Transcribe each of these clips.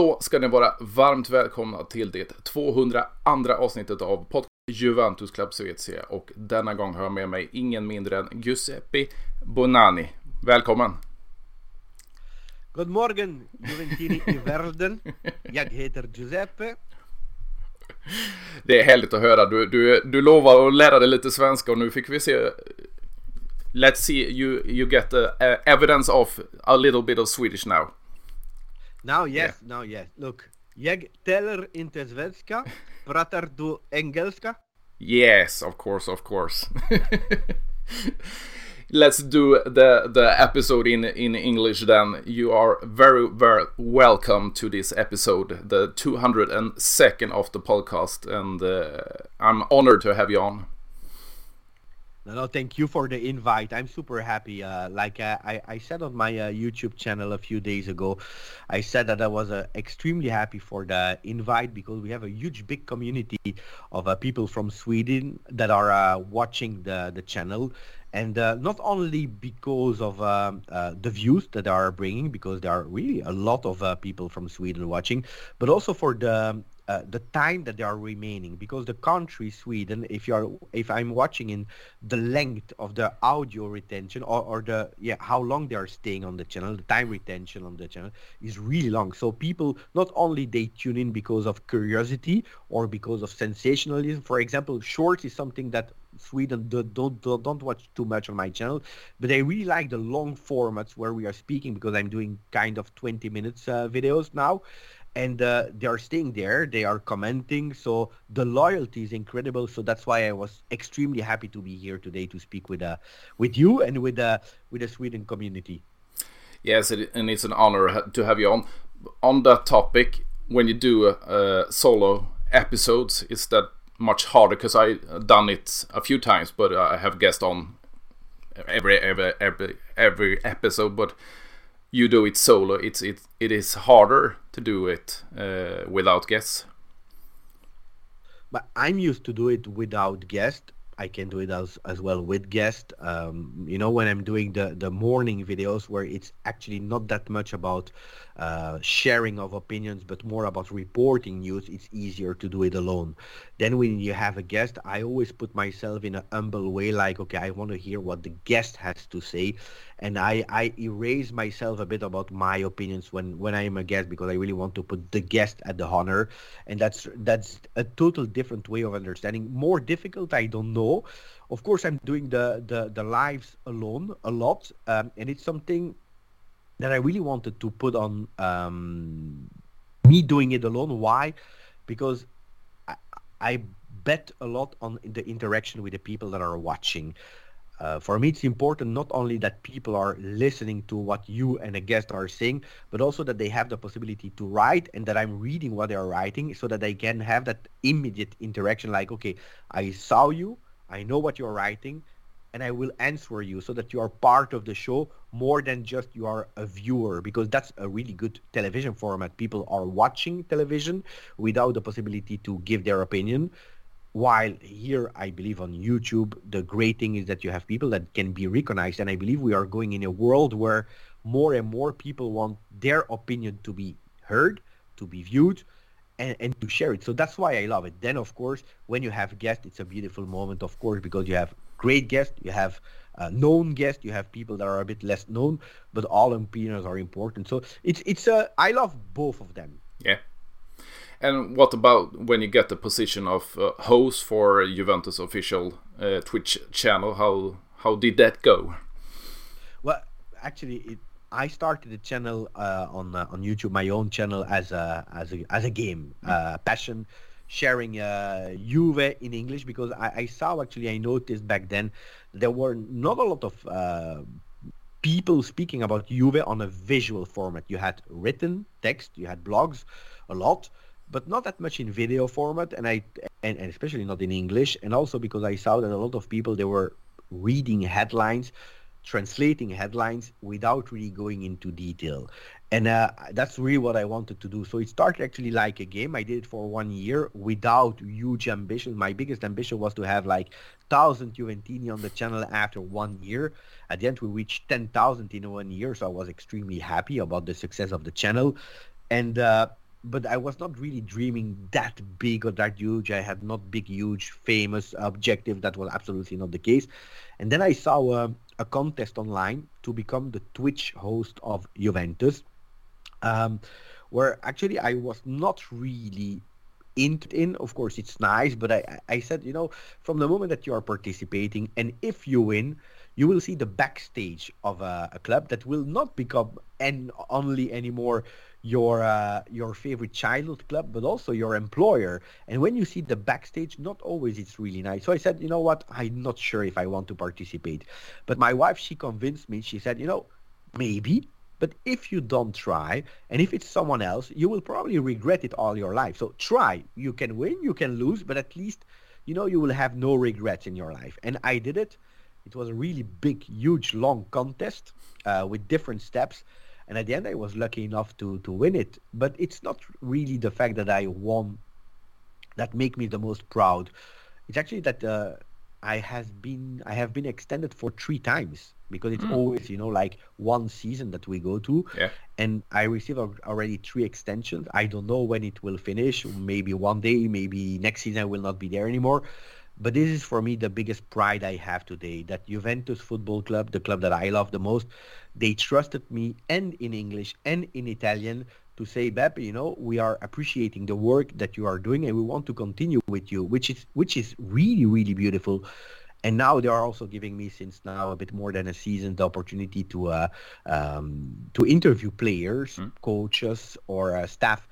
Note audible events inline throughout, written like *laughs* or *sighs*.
Då ska ni vara varmt välkomna till det 202 avsnittet av podcast Juventus Club Svezia och denna gång har jag med mig ingen mindre än Giuseppe Bonani. Välkommen! God morgon Juventini i världen. Jag heter Giuseppe. Det är härligt att höra. Du, du, du lovar att lära dig lite svenska och nu fick vi se Let's see you, you get the uh, evidence of a little bit of Swedish now. Now yes, yeah. now yes. Look, jeg talar inte svenska. *laughs* Pratar du engelska? Yes, of course, of course. *laughs* Let's do the the episode in in English then. You are very very welcome to this episode, the 202nd of the podcast, and uh, I'm honored to have you on. No, no, thank you for the invite. I'm super happy. Uh, like uh, I, I said on my uh, YouTube channel a few days ago, I said that I was uh, extremely happy for the invite because we have a huge, big community of uh, people from Sweden that are watching the the channel, and not only because of um, the views that they are bringing, because there are really a lot of people from Sweden watching, but also for the uh, the time that they are remaining because the country Sweden if you are if I'm watching in the length of the audio retention or, or the yeah how long they are staying on the channel the time retention on the channel is really long. So people not only they tune in because of curiosity or because of sensationalism. For example short is something that Sweden don't, don't don't watch too much on my channel, but they really like the long formats where we are speaking because I'm doing kind of 20 minutes uh, videos now, and uh, they are staying there they are commenting so the loyalty is incredible so that's why i was extremely happy to be here today to speak with uh with you and with uh with the sweden community. Yes and it's an honor to have you on. On that topic when you do uh, solo episodes is that much harder because i done it a few times but i have guests on every every every every episode but you do it solo, it's it it is harder to do it uh, without guests. But I'm used to do it without guest. I can do it as as well with guest. Um, you know, when I'm doing the the morning videos where it's actually not that much about uh, sharing of opinions, but more about reporting news, it's easier to do it alone. Then when you have a guest, I always put myself in a humble way, like, okay, I want to hear what the guest has to say. And I, I erase myself a bit about my opinions when, when I'm a guest because I really want to put the guest at the honor. And that's that's a total different way of understanding. More difficult, I don't know. Of course, I'm doing the, the, the lives alone a lot. Um, and it's something that I really wanted to put on um, me doing it alone. Why? Because I, I, bet a lot on the interaction with the people that are watching. Uh, for me, it's important not only that people are listening to what you and a guest are saying, but also that they have the possibility to write and that I'm reading what they are writing so that they can have that immediate interaction like, okay, I saw you, I know what you're writing, and I will answer you so that you are part of the show more than just you are a viewer because that's a really good television format. People are watching television without the possibility to give their opinion. While here, I believe on YouTube, the great thing is that you have people that can be recognized. And I believe we are going in a world where more and more people want their opinion to be heard, to be viewed, and, and to share it. So that's why I love it. Then, of course, when you have guests, it's a beautiful moment, of course, because you have great guests, you have uh, known guests, you have people that are a bit less known, but all opinions are important. So it's it's uh, I love both of them. Yeah. And what about when you get the position of uh, host for Juventus official uh, Twitch channel? How how did that go? Well, actually, it, I started the channel uh, on uh, on YouTube, my own channel as a as a as a game uh, passion sharing uh, Juve in English because I, I, saw actually I noticed back then there were not a lot of uh, people speaking about Juve on a visual format. You had written text, you had blogs, a lot, but not that much in video format, and I and, and especially not in English. And also because I saw that a lot of people they were reading headlines translating headlines without really going into detail and uh, that's really what I wanted to do. So it started actually like a game. I did it for one year without huge ambition. My biggest ambition was to have like thousand Juventini on the channel after one year. At the end, we reached ten thousand in one year, so I was extremely happy about the success of the channel. And uh, but I was not really dreaming that big or that huge. I had not big, huge, famous objective. That was absolutely not the case. And then I saw a, a contest online to become the Twitch host of Juventus, um, where actually I was not really in, in. Of course, it's nice, but I, I said, you know, from the moment that you are participating, and if you win, you will see the backstage of a, a club that will not become and only anymore your uh, your favorite childhood club, but also your employer. And when you see the backstage, not always it's really nice. So I said, you know what, I'm not sure if I want to participate. But my wife, she convinced me. She said, you know, maybe. But if you don't try, and if it's someone else, you will probably regret it all your life. So try. You can win, you can lose, but at least, you know, you will have no regrets in your life. And I did it. It was a really big, huge, long contest uh, with different steps and at the end I was lucky enough to to win it. But it's not really the fact that I won that make me the most proud. It's actually that uh, I has been I have been extended for three times because it's mm. always you know like one season that we go to, yeah. and I received already three extensions. I don't know when it will finish. Maybe one day, maybe next season I will not be there anymore. But this is for me the biggest pride I have today. That Juventus Football Club, the club that I love the most, they trusted me and in English and in Italian to say, Beppe, you know, we are appreciating the work that you are doing and we want to continue with you, which is which is really, really beautiful. And now they are also giving me, since now a bit more than a season, the opportunity to uh, um, to interview players, mm. coaches, or uh, staff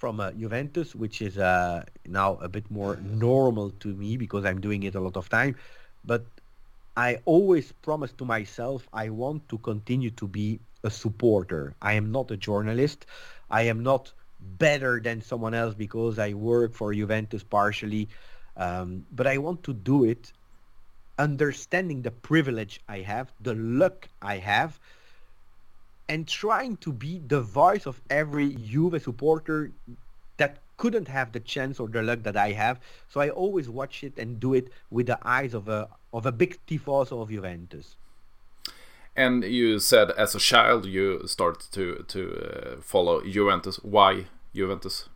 from uh, Juventus, which is uh, now a bit more normal to me because I'm doing it a lot of time. But I always promise to myself I want to continue to be a supporter. I am not a journalist. I am not better than someone else because I work for Juventus partially. Um, but I want to do it understanding the privilege I have, the luck I have, and trying to be the voice of every Juve supporter that couldn't have the chance or the luck that I have. So I always watch it and do it with the eyes of a of a big tifoso of Juventus. And you said as a child you started to to uh, follow Juventus. Why Juventus?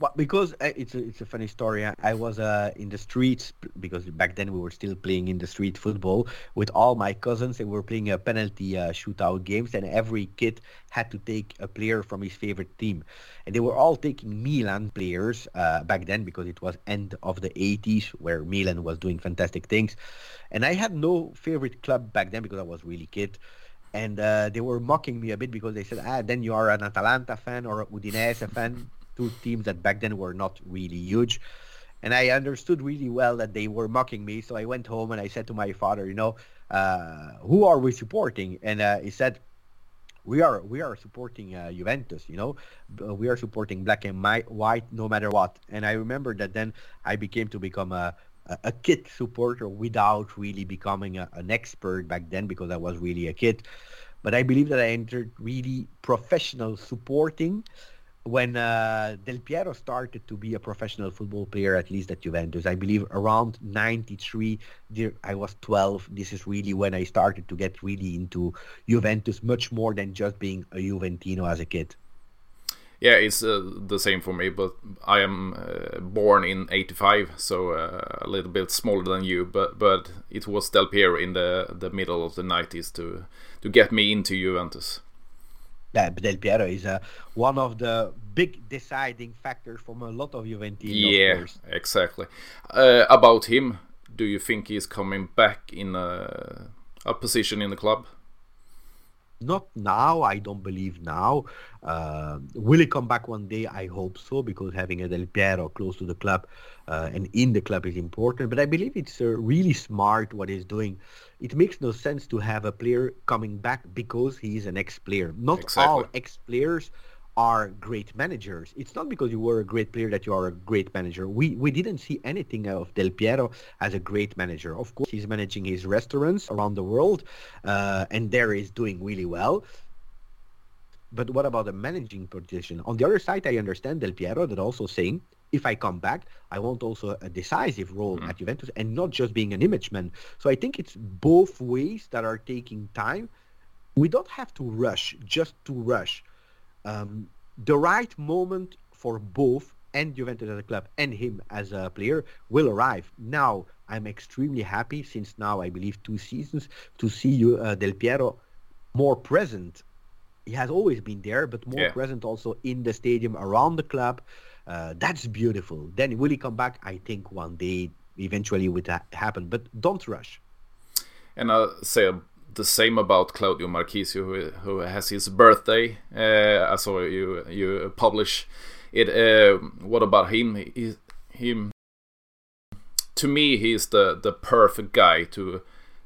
Well, because uh, it's a, it's a funny story. I was uh, in the streets because back then we were still playing in the street football with all my cousins, we were playing a penalty uh, shootout games. And every kid had to take a player from his favorite team, and they were all taking Milan players uh, back then because it was end of the 80s where Milan was doing fantastic things. And I had no favorite club back then because I was really kid and uh, they were mocking me a bit because they said, "Ah, then you are an Atalanta fan or a Udinese fan." Two teams that back then were not really huge. And I understood really well that they were mocking me. So I went home and I said to my father, you know, uh, who are we supporting? And uh, he said, we are we are supporting uh, Juventus. You know, we are supporting black and white no matter what. And I remember that then I became to become a a kid supporter without really becoming a, an expert back then because I was really a kid. But I believe that I entered really professional supporting when uh, Del Piero started to be a professional football player, at least at Juventus, I believe around 93, I was 12. This is really when I started to get really into Juventus much more than just being a Juventino as a kid. Yeah, it's uh, the same for me, but I am uh, born in 85, so uh, a little bit smaller than you, but but it was Del Piero in the the middle of the 90s to to get me into Juventus. Yeah, Del Piero is uh, one of the big deciding factors from a lot of Juventus. Yeah, exactly. Uh, about him, do you think he's coming back in a, a position in the club? Not now. I don't believe now. Uh, will he come back one day? I hope so, because having a Del Piero close to the club uh, and in the club is important. But I believe it's uh, really smart what he's doing. It makes no sense to have a player coming back because he is an ex-player. Not exactly. all ex-players are great managers. It's not because you were a great player that you are a great manager. We we didn't see anything of Del Piero as a great manager. Of course, he's managing his restaurants around the world, uh, and there is doing really well. But what about the managing position? On the other side, I understand Del Piero that also saying, if I come back, I want also a decisive role mm. at Juventus and not just being an image man. So I think it's both ways that are taking time. We don't have to rush just to rush. Um, the right moment for both and Juventus as a club and him as a player will arrive. Now, I'm extremely happy since now I believe two seasons to see you uh, Del Piero more present. He has always been there, but more yeah. present also in the stadium around the club. Uh, that's beautiful. Then will he come back? I think one day eventually would ha- happen, but don't rush. And I'll say the same about Claudio Marchisio, who, who has his birthday. Uh, I saw you you publish it. Uh, what about him? He, him. To me, he's the the perfect guy to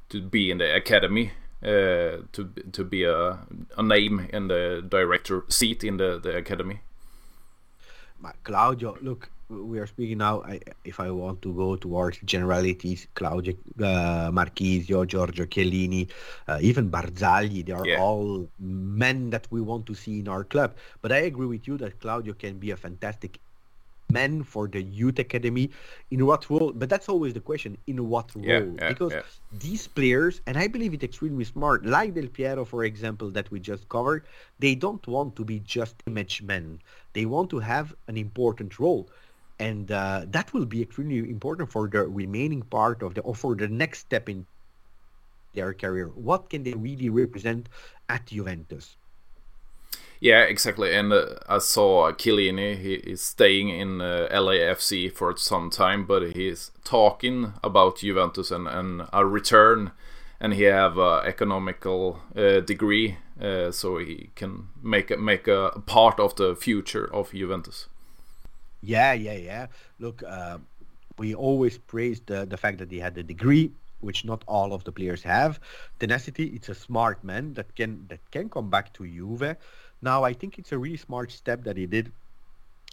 to be in the academy. Uh, to to be a a name in the director seat in the the academy. Claudio, look, we are speaking now. I, if I want to go towards generalities, Claudio uh, Marchisio, Giorgio Chiellini, uh, even Barzagli, they are yeah. all men that we want to see in our club. But I agree with you that Claudio can be a fantastic man for the youth academy in what role but that's always the question in what role yeah, yeah, because these players and i believe it's extremely smart like del piero for example that we just covered they don't want to be just image men they want to have an important role and uh, that will be extremely important for the remaining part of the or for the next step in their career what can they really represent at juventus yeah, exactly. And uh, I saw Chiellini. He is staying in uh, LAFC for some time, but he's talking about Juventus and, and a return. And he have a economical uh, degree, uh, so he can make a, make a part of the future of Juventus. Yeah, yeah, yeah. Look, uh, we always praise the the fact that he had the degree which not all of the players have. Tenacity, it's a smart man that can that can come back to Juve. Now, I think it's a really smart step that he did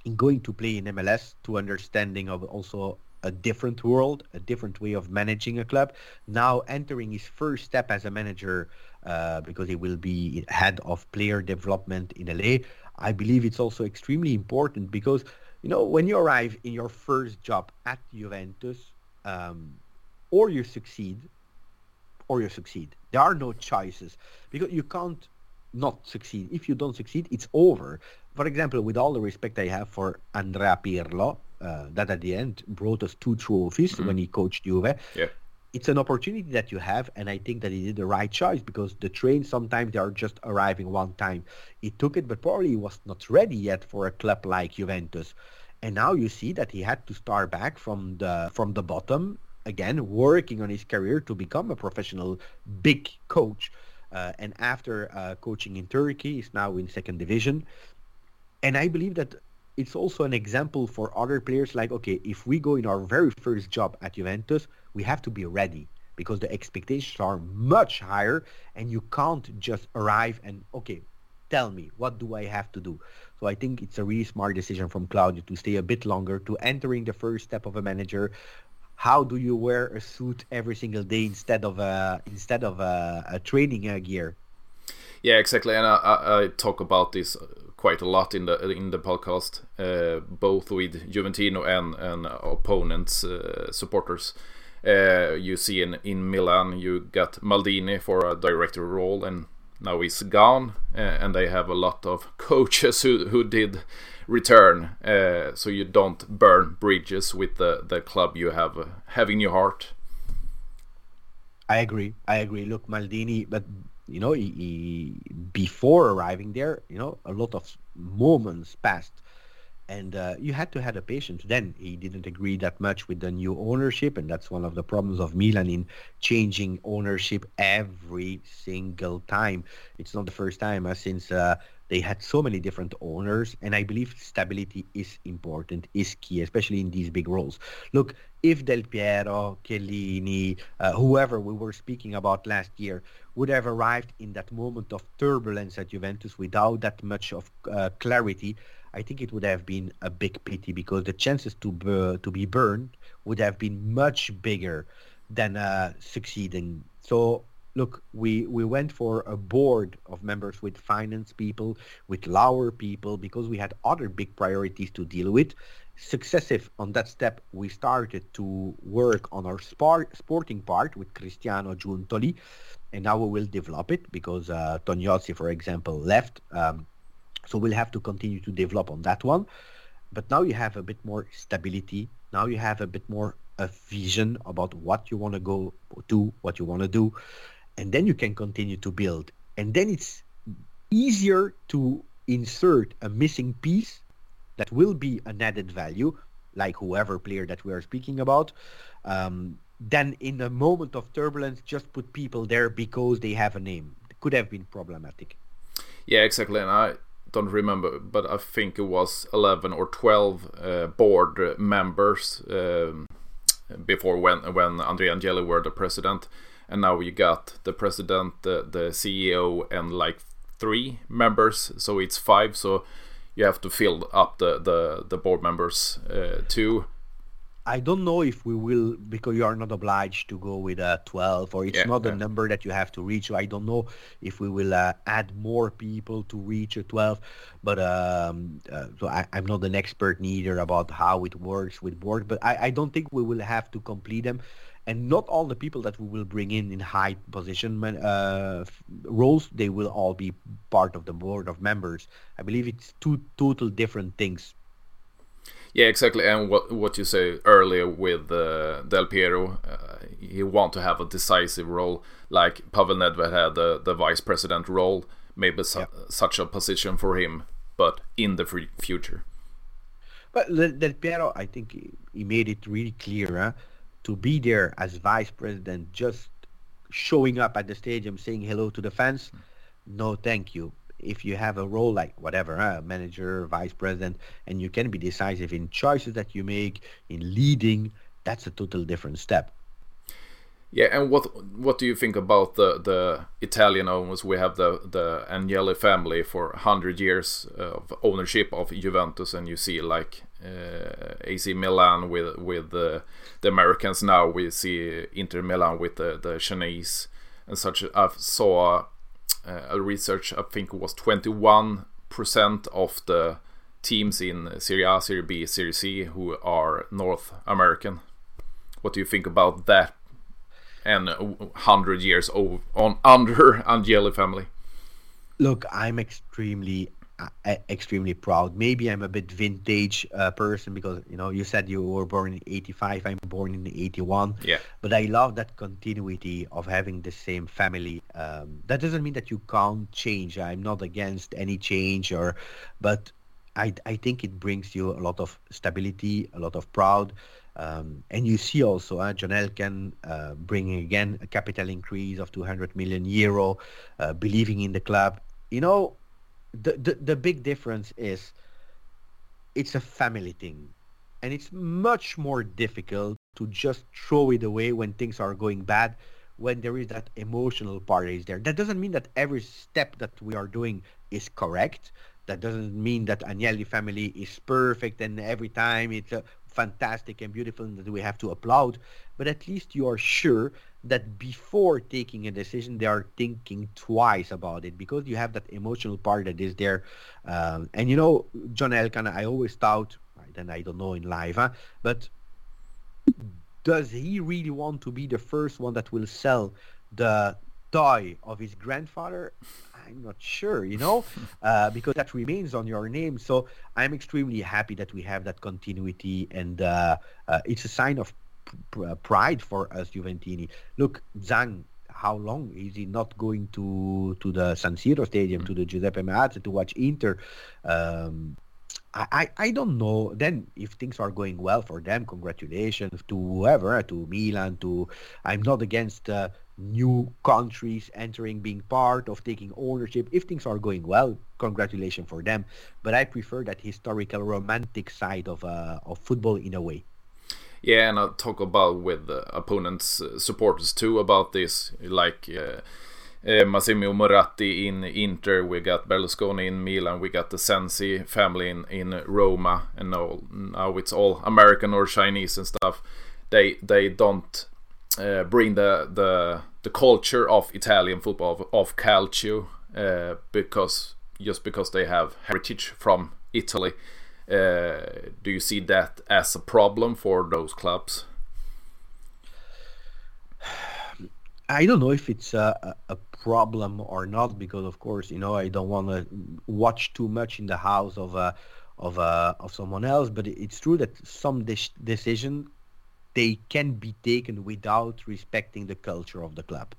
in going to play in MLS to understanding of also a different world, a different way of managing a club. Now entering his first step as a manager uh, because he will be head of player development in LA. I believe it's also extremely important because you know when you arrive in your first job at Juventus, um, or you succeed, or you succeed. There are no choices because you can't not succeed. If you don't succeed, it's over. For example, with all the respect I have for Andrea Pirlo, uh, that at the end brought us two trophies mm-hmm. when he coached Juve. Yeah. It's an opportunity that you have, and I think that he did the right choice because the train sometimes they are just arriving one time. He took it, but probably he was not ready yet for a club like Juventus. And now you see that he had to start back from the from the bottom again, working on his career to become a professional big coach. Uh, and after uh, coaching in Turkey, he's now in second division. And I believe that it's also an example for other players like, okay, if we go in our very first job at Juventus, we have to be ready because the expectations are much higher and you can't just arrive and, okay, tell me, what do I have to do? So I think it's a really smart decision from Claudio to stay a bit longer, to entering the first step of a manager, how do you wear a suit every single day instead of a instead of a, a training gear? Yeah, exactly, and I, I, I, talk about this quite a lot in the in the podcast, uh, both with Juventino and and opponents uh, supporters. Uh, you see in in Milan, you got Maldini for a director role, and now he's gone, uh, and they have a lot of *laughs* coaches who who did return, uh, so you don't burn bridges with the the club you have have in your heart. I agree. I agree. Look, Maldini, but you know, he, he, before arriving there, you know, a lot of moments passed, and uh, you had to have a patience. Then he didn't agree that much with the new ownership, and that's one of the problems of Milan in changing ownership every single time. It's not the first time uh, since uh, they had so many different owners, and I believe stability is important, is key, especially in these big roles. Look, if Del Piero, Chiellini, uh, whoever we were speaking about last year would have arrived in that moment of turbulence at Juventus without that much of uh, clarity, I think it would have been a big pity because the chances to uh, to be burned would have been much bigger than uh, succeeding. So look, we, we went for a board of members with finance people, with lower people, because we had other big priorities to deal with. Successive on that step, we started to work on our sport, sporting part with Cristiano Giuntoli, and now we will develop it because uh, for example, left. Um, So we'll have to continue to develop on that one. But now you have a bit more stability. Now you have a bit more a vision about what you want to go do, what you want to do, and then you can continue to build. And then it's easier to insert a missing piece that will be an added value, like whoever player that we are speaking about. Um, then in a moment of turbulence, just put people there because they have a name. It could have been problematic. Yeah, exactly. And I don't remember, but I think it was 11 or 12 uh, board members um, before when when Andrea Agnelli were the president. And now you got the president, the, the CEO, and like three members. So it's five. So you have to fill up the, the, the board members uh, too. I don't know if we will because you are not obliged to go with a 12 or it's yeah, not yeah. a number that you have to reach. So I don't know if we will uh, add more people to reach a 12. But um, uh, so I, am not an expert neither about how it works with board. But I, I don't think we will have to complete them. And not all the people that we will bring in in high position uh, roles, they will all be part of the board of members. I believe it's two total different things yeah, exactly. And what what you say earlier with uh, Del Piero, uh, he want to have a decisive role, like Pavel Nedved had the the vice president role. Maybe su- such a position for him, but in the future. But Del Piero, I think he made it really clear huh? to be there as vice president, just showing up at the stadium, saying hello to the fans. No, thank you if you have a role like whatever, uh, manager, vice president, and you can be decisive in choices that you make, in leading, that's a total different step. Yeah, and what what do you think about the the Italian owners? We have the the Agnelli family for hundred years of ownership of Juventus, and you see like uh, AC Milan with with the, the Americans now. We see Inter Milan with the the Chinese and such. I saw uh, Uh, a research, I think it was 21% of the teams in Serie A, Serie B, Serie C who are North American. What do you think about that? And 100 years on *laughs* under Agnelli family. Look, I'm extremely extremely proud. Maybe I'm a bit vintage uh, person because you know you said you were born in 85. I'm born in 81. Yeah. But I love that continuity of having the same family. Um, that doesn't mean that you can't change. I'm not against any change or, but I I think it brings you a lot of stability, a lot of proud. Um, and you see also uh, John Elkann uh, bringing again a capital increase of 200 million euro, uh, believing in the club. You know, the, the the big difference is it's a family thing. And it's much more difficult to just throw it away when things are going bad when there is that emotional part is there. That doesn't mean that every step that we are doing is correct. That doesn't mean that Agnelli family is perfect and every time it's fantastic and beautiful and that we have to applaud. But at least you are sure that before taking a decision they are thinking twice about it because you have that emotional part that is there um, and you know john elkann i always thought then i don't know in live huh? but does he really want to be the first one that will sell the toy of his grandfather i'm not sure you know *laughs* uh, because that remains on your name so i'm extremely happy that we have that continuity and uh, uh, it's a sign of pride for us Juventini. Look, Zhang, how long is he not going to to the San Siro Stadium, to the Giuseppe Meazza to watch Inter? Um, I, I, I don't know. Then if things are going well for them, congratulations to whoever, to Milan, to I'm not against uh, new countries entering, being part of taking ownership. If things are going well, congratulations for them. But I prefer that historical, romantic side of uh, of football in a way. Yeah, and I talk about with the opponents' uh, supporters too about this, like uh, uh, Massimo Moratti in Inter, we got Berlusconi in Milan, we got the Sensi family in, in Roma, and now, now it's all American or Chinese and stuff. They they don't uh, bring the the the culture of Italian football of, of calcio uh, because just because they have heritage from Italy. Uh, do you see that as a problem for those clubs? *sighs* I don't know if it's a, a problem or not because, of course, you know, I don't want to watch too much in the house of a, of a, of someone else. But it's true that some de- decision they can be taken without respecting the culture of the club,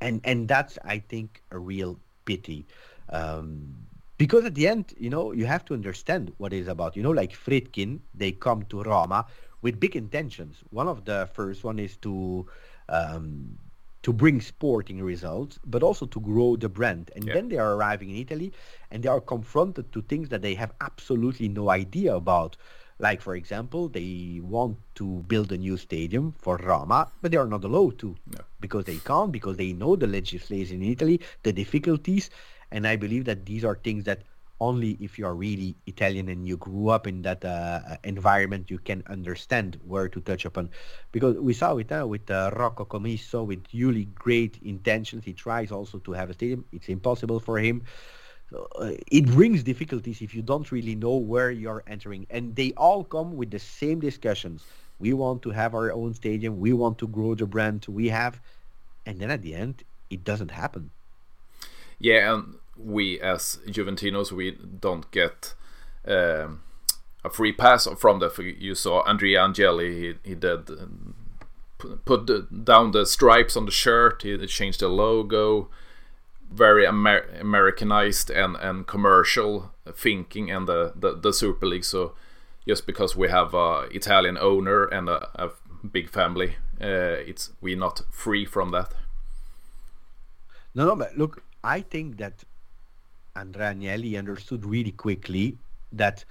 and and that's I think a real pity. Um, because at the end, you know, you have to understand what it's about. You know, like Friedkin, they come to Roma with big intentions. One of the first one is to um, to bring sporting results, but also to grow the brand. And yeah. then they are arriving in Italy and they are confronted to things that they have absolutely no idea about. Like, for example, they want to build a new stadium for Roma, but they are not allowed to no. because they can't, because they know the legislation in Italy, the difficulties. And I believe that these are things that only if you are really Italian and you grew up in that uh, environment, you can understand where to touch upon. Because we saw it uh, with uh, Rocco Commisso, with really great intentions. He tries also to have a stadium. It's impossible for him. Uh, it brings difficulties if you don't really know where you're entering. And they all come with the same discussions. We want to have our own stadium. We want to grow the brand we have. And then at the end, it doesn't happen. Yeah, and we as Juventinos we don't get um, a free pass from that. You saw Andrea Agnelli, he, he did uh, put the, down the stripes on the shirt, he changed the logo, very Amer- Americanized and, and commercial thinking and the, the, the Super League. So just because we have a Italian owner and a, a big family, uh, it's we're not free from that. No, no, but look, I think that Andrea Agnelli understood really quickly that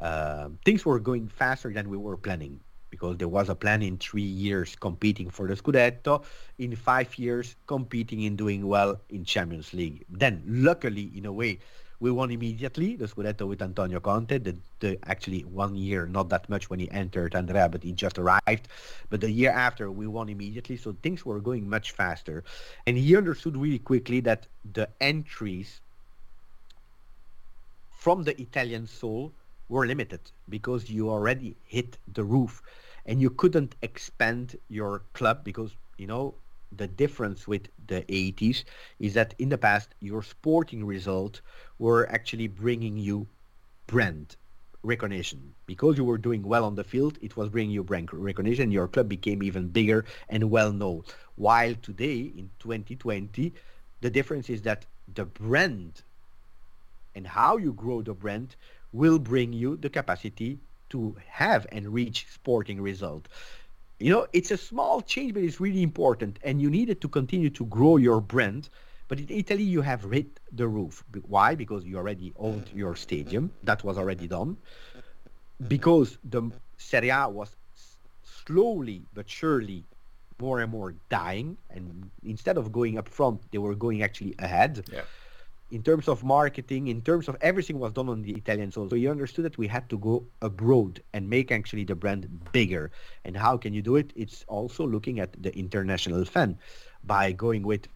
uh, things were going faster than we were planning because there was a plan in three years competing for the Scudetto, in five years competing and doing well in Champions League. Then, luckily, in a way, we won immediately the Scudetto with Antonio Conte. The, the, actually one year, not that much when he entered Andrea, but he just arrived. But the year after, we won immediately, so things were going much faster. And he understood really quickly that the entries from the Italian soul were limited because you already hit the roof and you couldn't expand your club because you know the difference with the 80s is that in the past your sporting result were actually bringing you brand recognition. Because you were doing well on the field it was bringing you brand recognition. Your club became even bigger and well known. While today in 2020 the difference is that the brand and how you grow the brand will bring you the capacity to have and reach sporting result. You know, it's a small change, but it's really important. And you needed to continue to grow your brand. But in Italy, you have hit the roof. Why? Because you already owned your stadium. That was already done. Because the Serie A was slowly but surely more and more dying. And instead of going up front, they were going actually ahead. Yeah in terms of marketing, in terms of everything was done on the Italian soil. So you understood that we had to go abroad and make actually the brand bigger. And how can you do it? It's also looking at the international fan by going with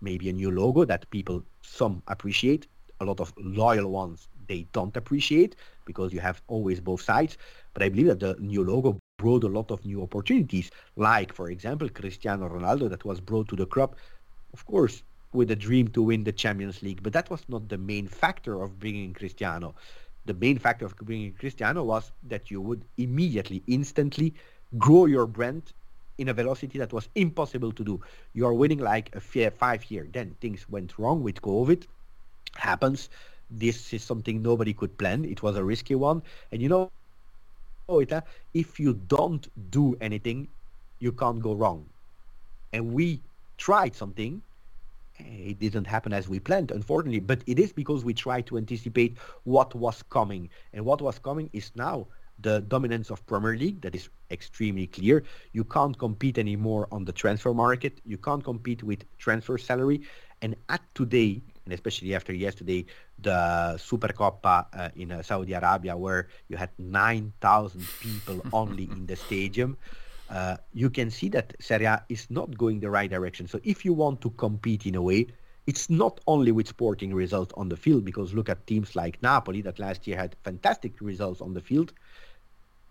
maybe a new logo that people some appreciate, a lot of loyal ones they don't appreciate because you have always both sides. But I believe that the new logo brought a lot of new opportunities, like for example Cristiano Ronaldo that was brought to the club. Of course, with a dream to win the Champions League. But that was not the main factor of bringing Cristiano. The main factor of bringing Cristiano was that you would immediately, instantly grow your brand in a velocity that was impossible to do. You are winning like a five year. Then things went wrong with COVID. Happens. This is something nobody could plan. It was a risky one. And you know, if you don't do anything, you can't go wrong. And we tried something it didn't happen as we planned, unfortunately. But it is because we tried to anticipate what was coming. And what was coming is now the dominance of Premier League that is extremely clear. You can't compete anymore on the transfer market. You can't compete with transfer salary. And at today, and especially after yesterday, the Supercoppa uh, in uh, Saudi Arabia, where you had 9,000 people only in the stadium, uh, you can see that Serie A is not going the right direction. So if you want to compete in a way, it's not only with sporting results on the field, because look at teams like Napoli that last year had fantastic results on the field.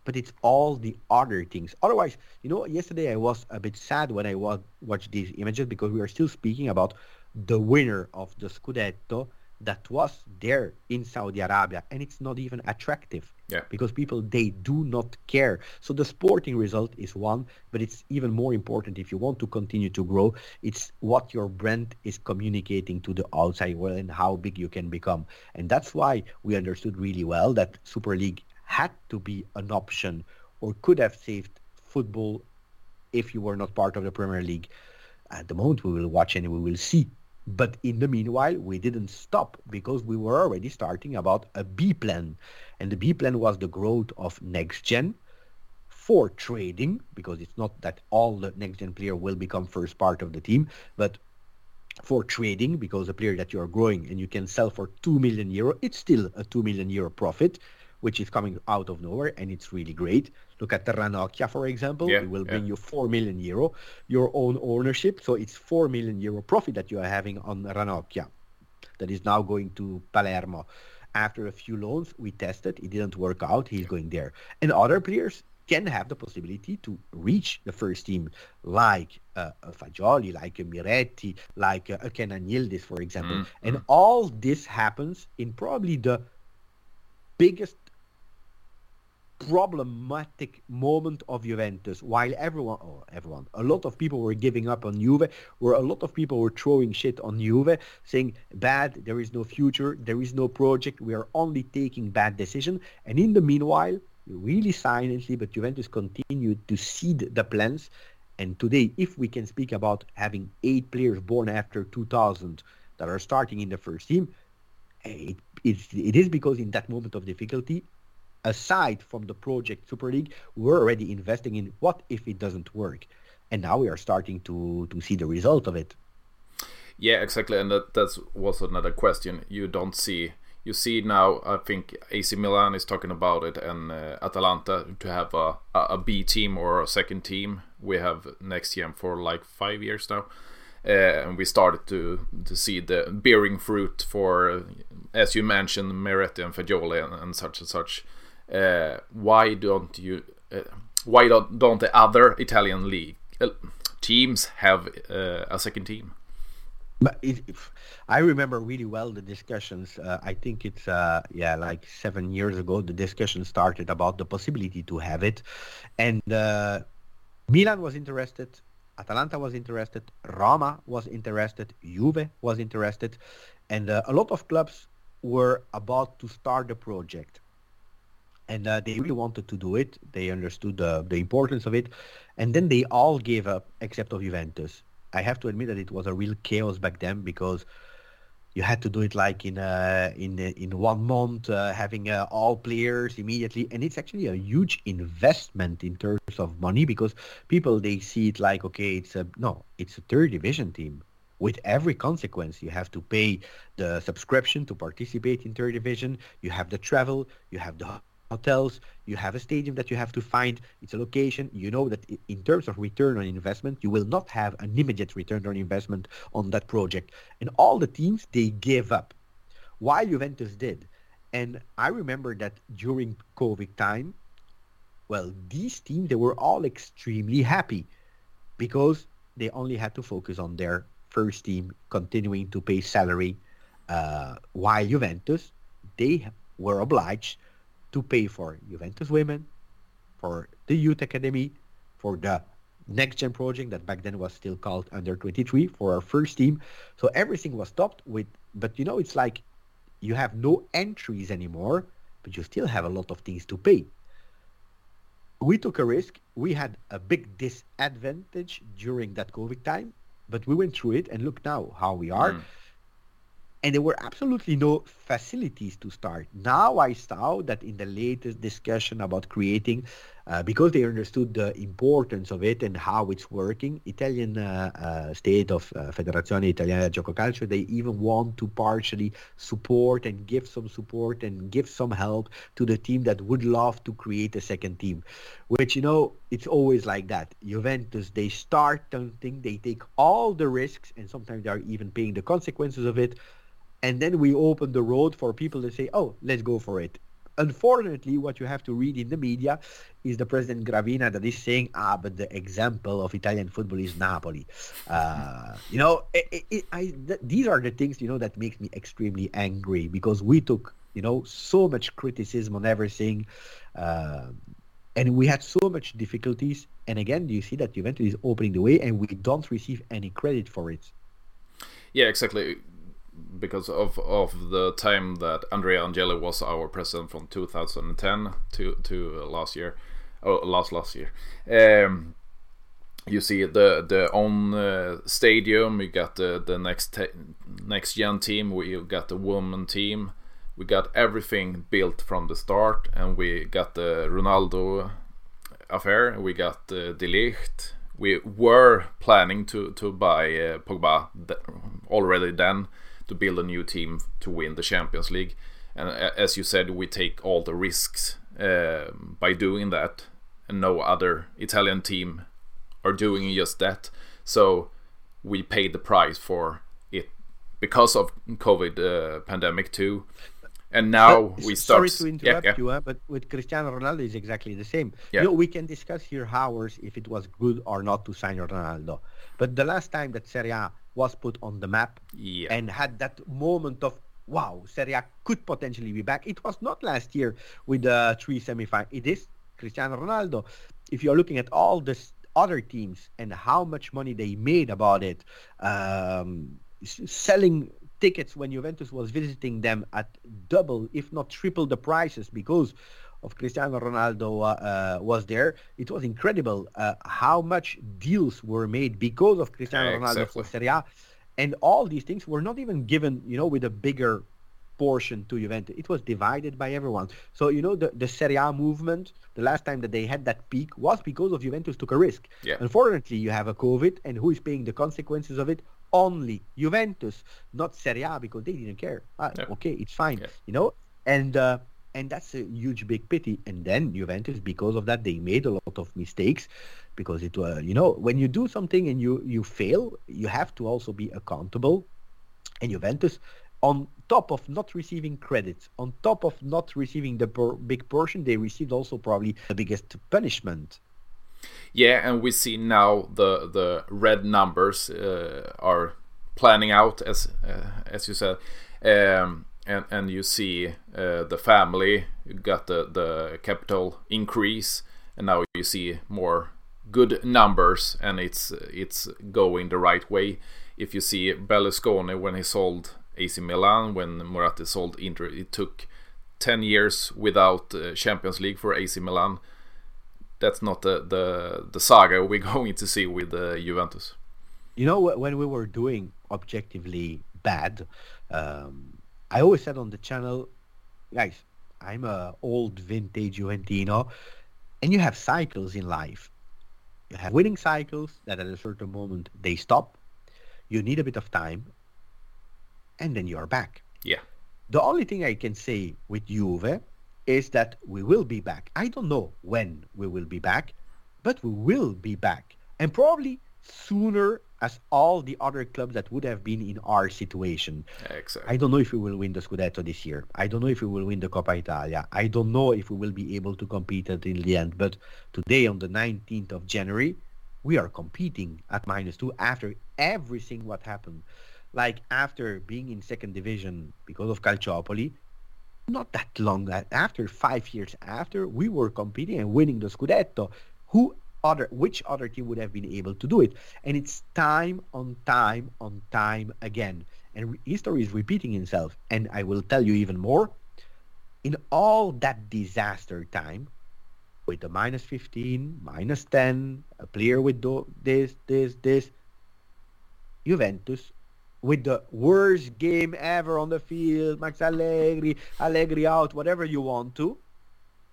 but it's all the other things. Otherwise, you know, yesterday I was a bit sad when I was watched these images because we are still speaking about the winner of the Scudetto that was there in Saudi Arabia, and it's not even attractive. Yeah. Because people they do not care. So the sporting result is one, but it's even more important if you want to continue to grow. It's what your brand is communicating to the outside world and how big you can become. And that's why we understood really well that Super League had to be an option or could have saved football if you were not part of the Premier League. At the moment, we will watch and we will see. But in the meanwhile, we didn't stop because we were already starting about a B plan. And the B plan was the growth of next gen for trading, because it's not that all the next gen player will become first part of the team, but for trading, because a player that you are growing and you can sell for 2 million euro, it's still a 2 million euro profit which is coming out of nowhere and it's really great. Look at the Ranocchia, for example. Yeah, it will yeah. bring you 4 million euro, your own ownership. So it's 4 million euro profit that you are having on Ranocchia that is now going to Palermo. After a few loans, we tested. It didn't work out. He's going there. And other players can have the possibility to reach the first team, like uh, a Fagioli, like a Miretti, like uh, a Kenan Yildiz, for example. Mm, And all this happens in probably the biggest problematic moment of Juventus while everyone oh everyone a lot of people were giving up on Juve where a lot of people were throwing shit on Juve saying bad there is no future there is no project we are only taking bad decision. And in the meanwhile really silently but Juventus continued to seed the plans. And today if we can speak about having eight players born after 2000 that are starting in the first team it, it, it is because in that moment of difficulty aside from the project Super League, we're already investing in what if it doesn't work, and now we are starting to to see the result of it. Yeah, exactly, and that that was another question. You don't see. You see now. I think AC Milan is talking about it, and uh, Atalanta to have a, a B team or a second team. We have next year for like five years now, uh, and we started to to see the bearing fruit for, as you mentioned, Miretti and Fagioli and, and such and such. Uh, why don't you? Uh, why don't don't the other Italian league uh, teams have a second team? But it, I remember really well the discussions. Uh, I think it's uh, yeah, like seven years ago. The discussion started about the possibility to have it, and uh, Milan was interested. Atalanta was interested. Roma was interested. Juve was interested, and a lot of clubs were about to start the project and uh, they really wanted to do it. They understood the, the importance of it, and then they all gave up except of Juventus. I have to admit that it was a real chaos back then because you had to do it like in uh, in in one month, uh, having uh, all players immediately, and it's actually a huge investment in terms of money because people they see it like okay, it's a no, it's a third division team with every consequence. You have to pay the subscription to participate in third division. You have the travel. You have the hotels. You have a stadium that you have to find. It's a location. You know that in terms of return on investment, you will not have an immediate return on investment on that project. And all the teams they gave up, while Juventus did. And I remember that during COVID time, well, these teams they were all extremely happy because they only had to focus on their first team continuing to pay salary, uh, while Juventus they were obliged to pay for Juventus women, for the youth academy, for the next gen project that back then was still called under 23 for our first team. So everything was stopped with, but you know, it's like you have no entries anymore, but you still have a lot of things to pay. We took a risk. We had a big disadvantage during that COVID time, but we went through it and look now how we are. Mm. And there were absolutely no facilities to start. Now I saw that in the latest discussion about creating, uh, because they understood the importance of it and how it's working, Italian uh, uh, state of uh, Federazione Italiana Gioco Calcio, they even want to partially support and give some support and give some help to the team that would love to create a second team. Which, you know, it's always like that. Juventus, they start something, they take all the risks, and sometimes they are even paying the consequences of it and then we open the road for people to say, "Oh, let's go for it." Unfortunately, what you have to read in the media is the president Gravina that is saying, ah, but the example of Italian football is Napoli. Uh, you know, it, it, I, th- these are the things, you know, that makes me extremely angry because we took, you know, so much criticism on everything. Uh, and we had so much difficulties. And again, you see that Juventus is opening the way and we don't receive any credit for it. Yeah, exactly because of of the time that Andrea Agnelli was our president from 2010 to to last year, oh last last year. Um, you see the the own uh, stadium. We got the the next next gen team. We got the woman team. We got everything built from the start, and we got the Ronaldo affair. We got uh, De Ligt. We were planning to to buy uh, Pogba already then to build a new team to win the Champions League. And as you said, we take all the risks uh, by doing that, and no other Italian team are doing just that. So we paid the price for it because of COVID uh, pandemic too. And now but, we start. Sorry to interrupt yeah, yeah. you, uh, but with Cristiano Ronaldo is exactly the same. Yeah. You know, we can discuss here hours if it was good or not to sign Ronaldo. But the last time that Serie A was put on the map yeah. and had that moment of wow, Serie A could potentially be back. It was not last year with the three semifinals. It is Cristiano Ronaldo. If you're looking at all the other teams and how much money they made about it, um, selling tickets when Juventus was visiting them at double, if not triple the prices because of Cristiano Ronaldo uh, uh, was there. It was incredible uh, how much deals were made because of Cristiano yeah, Ronaldo exactly. for Serie A. And all these things were not even given, you know, with a bigger portion to Juventus. It was divided by everyone. So, you know, the, the Serie A movement, the last time that they had that peak was because of Juventus took a risk. Yeah. Unfortunately, you have a COVID, and who is paying the consequences of it? Only Juventus, not Serie A, because they didn't care. Ah, Yeah. Okay, it's fine, Yeah. you know? And uh, and that's a huge big pity. And then Juventus, because of that, they made a lot of mistakes because it was, you know, when you do something and you you fail, you have to also be accountable. And Juventus, on top of not receiving credits, on top of not receiving the por- big portion, they received also probably the biggest punishment. Yeah, and we see now the the red numbers uh, are planning out as uh, as you said, um, and and you see uh, the family got the the capital increase, and now you see more good numbers, and it's it's going the right way. If you see Berlusconi when he sold AC Milan, when Moratti sold Inter, it took ten years without uh, Champions League for AC Milan that's not the the, the saga we're *laughs* going to see with uh, Juventus. You know, when we were doing objectively bad, um, I always said on the channel, guys, I'm a old vintage Juventino, and you have cycles in life. You have winning cycles that at a certain moment they stop. You need a bit of time, and then you are back. Yeah, The only thing I can say with Juve is that we will be back. I don't know when we will be back, but we will be back. And probably sooner as all the other clubs that would have been in our situation. exactly. I don't know if we will win the Scudetto this year. I don't know if we will win the Coppa Italia. I don't know if we will be able to compete until the end. But today, on the 19th of January, we are competing at minus two after everything what happened. Like after being in second division because of Calciopoli, not that long after, five years after, we were competing and winning the Scudetto. Who other, which other team would have been able to do it? And it's time on time on time again. And history is repeating itself. And I will tell you even more. In all that disaster time, with the minus 15, minus 10, a player with do- this, this, this, Juventus with the worst game ever on the field, Max Allegri, Allegri out, whatever you want to,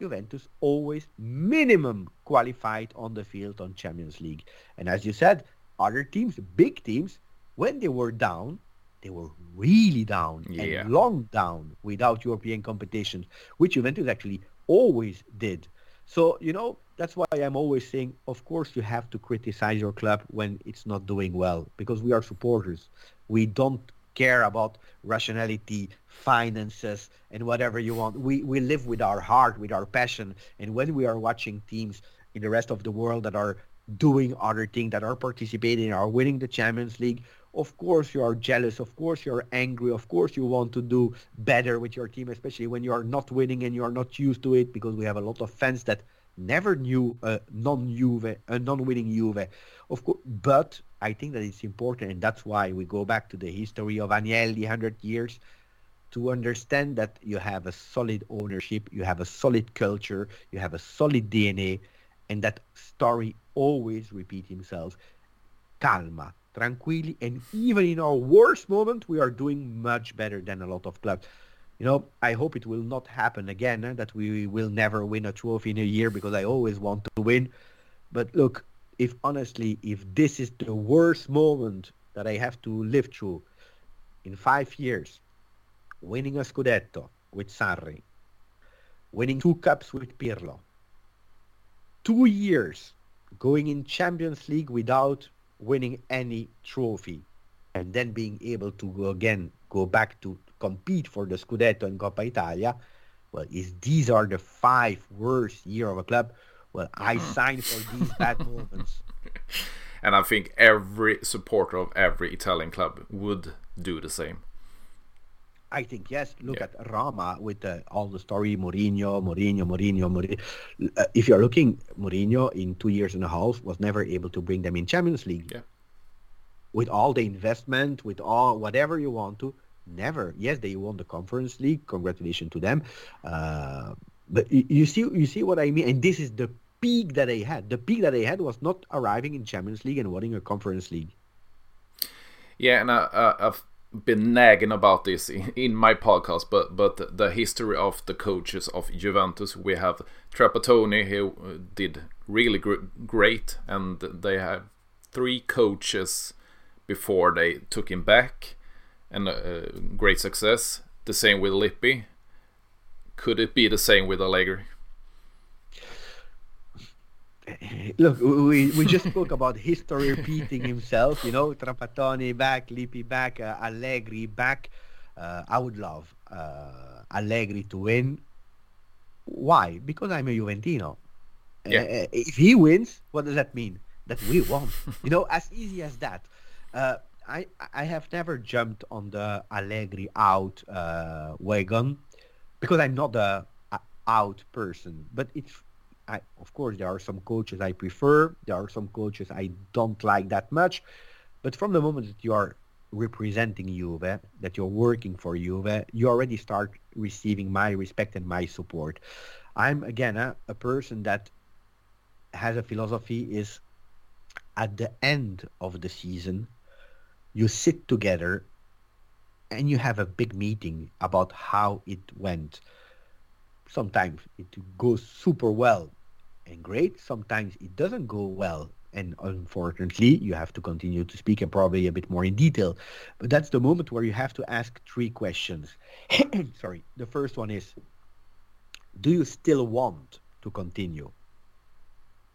Juventus always minimum qualified on the field on Champions League. And as you said, other teams, big teams, when they were down, they were really down Yeah. and long down without European competition, which Juventus actually always did. So, you know, that's why I'm always saying, of course, you have to criticize your club when it's not doing well because we are supporters. We don't care about rationality, finances, and whatever you want. We we live with our heart, with our passion, and when we are watching teams in the rest of the world that are doing other things, that are participating, are winning the Champions League, of course you are jealous of course you're angry of course you want to do better with your team especially when you are not winning and you are not used to it because we have a lot of fans that never knew a non-Juve, a non-winning Juve. Of course, but I think that it's important, and that's why we go back to the history of Agnelli, 100 years, to understand that you have a solid ownership, you have a solid culture, you have a solid DNA, and that story always repeat himself. Calma, tranquilli, and even in our worst moment, we are doing much better than a lot of clubs you know, I hope it will not happen again, eh, that we will never win a trophy in a year because I always want to win. But look, if honestly, if this is the worst moment that I have to live through in five years, winning a Scudetto with Sarri, winning two cups with Pirlo, two years going in Champions League without winning any trophy, and then being able to go again go back to compete for the Scudetto and Coppa Italia, well, is these are the five worst year of a club. Well, I signed for these *laughs* bad moments. And I think every supporter of every Italian club would do the same. I think yes. Look yeah. at Roma with uh, all the story Mourinho, Mourinho, Mourinho, Mourinho. Uh, if you're looking, Mourinho in two years and a half was never able to bring them in Champions League. Yeah. With all the investment, with all whatever you want to, Never. Yes, they won the Conference League. Congratulations to them. Uh, but you, you see, you see what I mean. And this is the peak that they had. The peak that they had was not arriving in Champions League and winning a Conference League. Yeah, and I, have been nagging about this in, my podcast, but but the history of the coaches of Juventus, we have Trapattoni, who uh, did really gr- great, and they have three coaches before they took him back and uh, great success. The same with Lippi. Could it be the same with Allegri? *laughs* Look, we, we just spoke about history repeating himself. You know, Trapattoni back, Lippi back, uh, Allegri back. Uh, I would love uh, Allegri to win. Why? Because I'm a Juventino. Yeah. Uh, if he wins, what does that mean? That we won. you know, as easy as that. Uh, I I have never jumped on the Allegri out uh, wagon because I'm not a, a, out person. But it's I, of course there are some coaches I prefer. There are some coaches I don't like that much. But from the moment that you are representing Juve, that you're working for Juve, you already start receiving my respect and my support. I'm again a, a person that has a philosophy is at the end of the season you sit together and you have a big meeting about how it went. Sometimes it goes super well and great. Sometimes it doesn't go well. And unfortunately, you have to continue to speak and probably a bit more in detail. But that's the moment where you have to ask three questions. *coughs* Sorry. The first one is, do you still want to continue?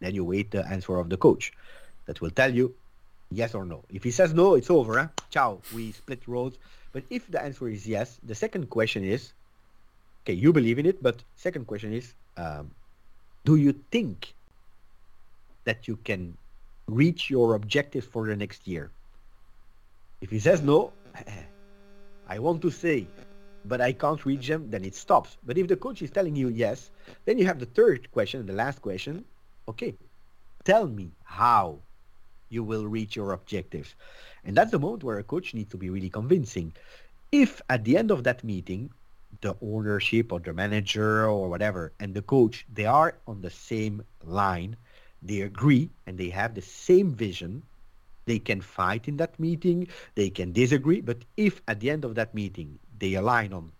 Then you wait the answer of the coach that will tell you Yes or no? If he says no, it's over. Huh? Ciao. We split roads. But if the answer is yes, the second question is, okay, you believe in it, but second question is, um, do you think that you can reach your objectives for the next year? If he says no, *laughs* I want to say, but I can't reach them, then it stops. But if the coach is telling you yes, then you have the third question, the last question. Okay, tell me how you will reach your objectives. And that's the moment where a coach needs to be really convincing. If at the end of that meeting, the ownership or the manager or whatever and the coach, they are on the same line, they agree and they have the same vision, they can fight in that meeting, they can disagree, but if at the end of that meeting they align on,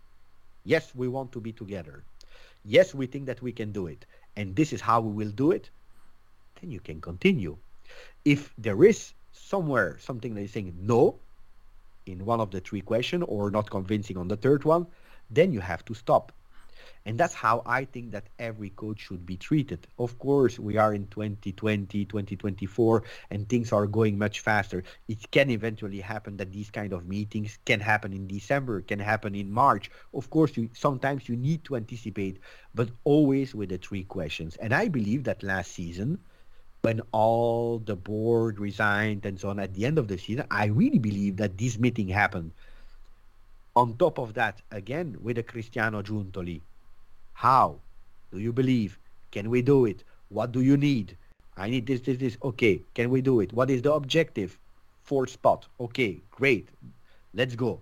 yes, we want to be together, yes, we think that we can do it, and this is how we will do it, then you can continue. If there is somewhere something that is saying no in one of the three questions or not convincing on the third one, then you have to stop. And that's how I think that every coach should be treated. Of course, we are in 2020, 2024, and things are going much faster. It can eventually happen that these kind of meetings can happen in December, can happen in March. Of course, you, sometimes you need to anticipate, but always with the three questions. And I believe that last season, when all the board resigned and so on at the end of the season, I really believe that this meeting happened. On top of that, again with a Cristiano Giuntoli, how do you believe? Can we do it? What do you need? I need this, this, this. Okay, can we do it? What is the objective? Fourth spot. Okay, great. Let's go.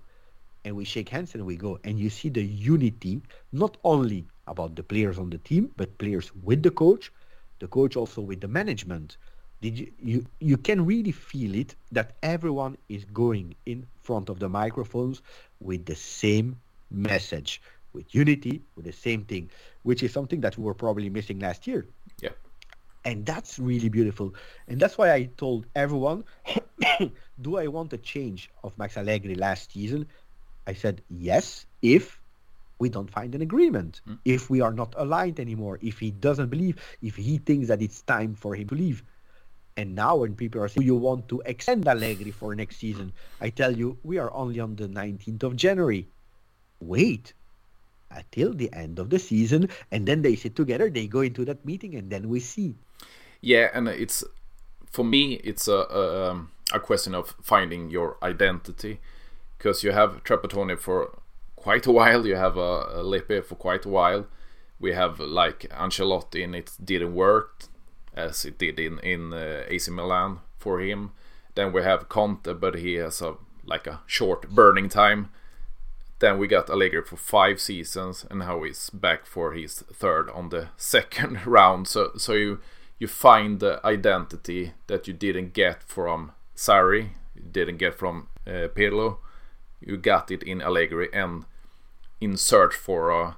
And we shake hands and we go. And you see the unity, not only about the players on the team, but players with the coach, the coach also with the management did you, you you can really feel it that everyone is going in front of the microphones with the same message with unity with the same thing which is something that we were probably missing last year yeah and that's really beautiful and that's why i told everyone *coughs* do i want a change of max allegri last season i said yes if we don't find an agreement. Mm. If we are not aligned anymore, if he doesn't believe, if he thinks that it's time for him to leave. And now when people are saying, you want to extend Allegri for next season? I tell you, we are only on the 19th of January. Wait until the end of the season. And then they sit together, they go into that meeting, and then we see. Yeah, and it's, for me, it's a, a, um, a question of finding your identity. Because you have Trapattoni for quite a while. You have a, a Lippi for quite a while. We have like Ancelotti, and it didn't work as it did in in uh, AC Milan for him. Then we have Conte, but he has a like a short burning time. Then we got Allegri for five seasons, and now he's back for his third on the *laughs* second round. So so you you find the identity that you didn't get from Sarri, you didn't get from uh, Pirlo. You got it in Allegri, and in search for a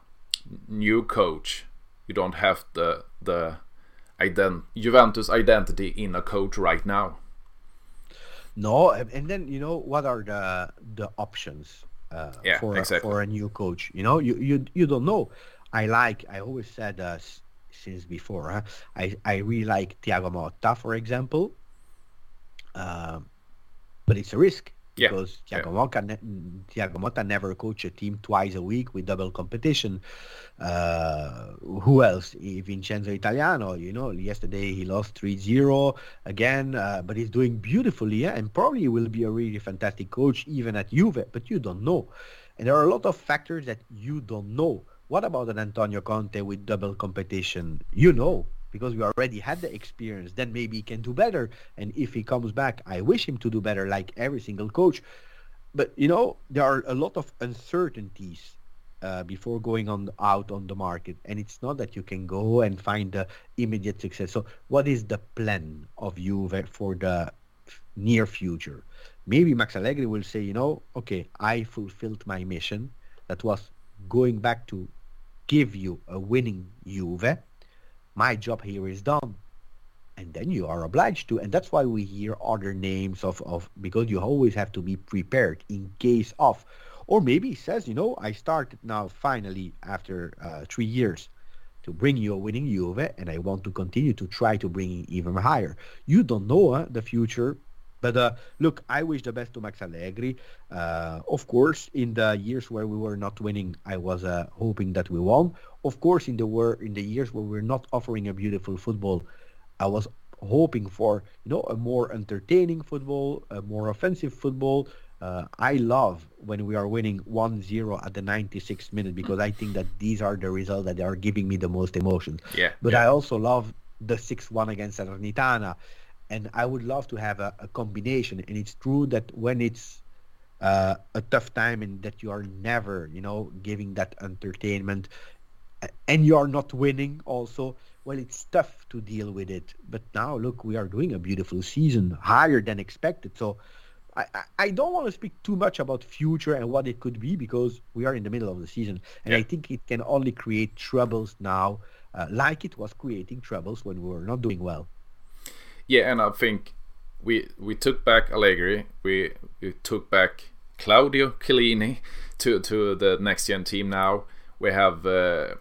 new coach. You don't have the the ident- Juventus identity in a coach right now. No, and then you know what are the the options uh, yeah, for exactly. for a new coach? You know, you you you don't know. I like. I always said uh, since before. Huh? I I really like Thiago Motta, for example. Uh, but it's a risk because yeah. Ne- Thiago Motta never coached a team twice a week with double competition. Uh, who else? Vincenzo Italiano, you know, yesterday he lost 3-0 again, uh, but he's doing beautifully yeah? and probably will be a really fantastic coach even at Juve, but you don't know. And there are a lot of factors that you don't know. What about an Antonio Conte with double competition? You know, because we already had the experience, then maybe he can do better. And if he comes back, I wish him to do better like every single coach. But you know, there are a lot of uncertainties uh, before going on out on the market, and it's not that you can go and find the immediate success. So, what is the plan of you for the near future? Maybe Max Allegri will say, you know, okay, I fulfilled my mission. That was going back to give you a winning Juve my job here is done and then you are obliged to and that's why we hear other names of, of because you always have to be prepared in case of or maybe he says you know i started now finally after uh, three years to bring you a winning Juve and i want to continue to try to bring even higher you don't know uh, the future but uh, look, I wish the best to Max Allegri. Uh, of course, in the years where we were not winning, I was uh, hoping that we won. Of course, in the were in the years where we we're not offering a beautiful football, I was hoping for you know a more entertaining football, a more offensive football. Uh, I love when we are winning 1-0 at the 96th minute because I think that these are the results that are giving me the most emotions. Yeah. But yeah. I also love the 6-1 against Salernitana and I would love to have a, a combination. And it's true that when it's uh, a tough time and that you are never, you know, giving that entertainment, and you are not winning also, well, it's tough to deal with it. But now, look, we are doing a beautiful season, higher than expected. So I, I don't want to speak too much about future and what it could be because we are in the middle of the season. And yeah. I think it can only create troubles now, uh, like it was creating troubles when we were not doing well. Yeah, and I think we we took back Allegri, we, we took back Claudio Chiellini to to the next gen team now. we have uh,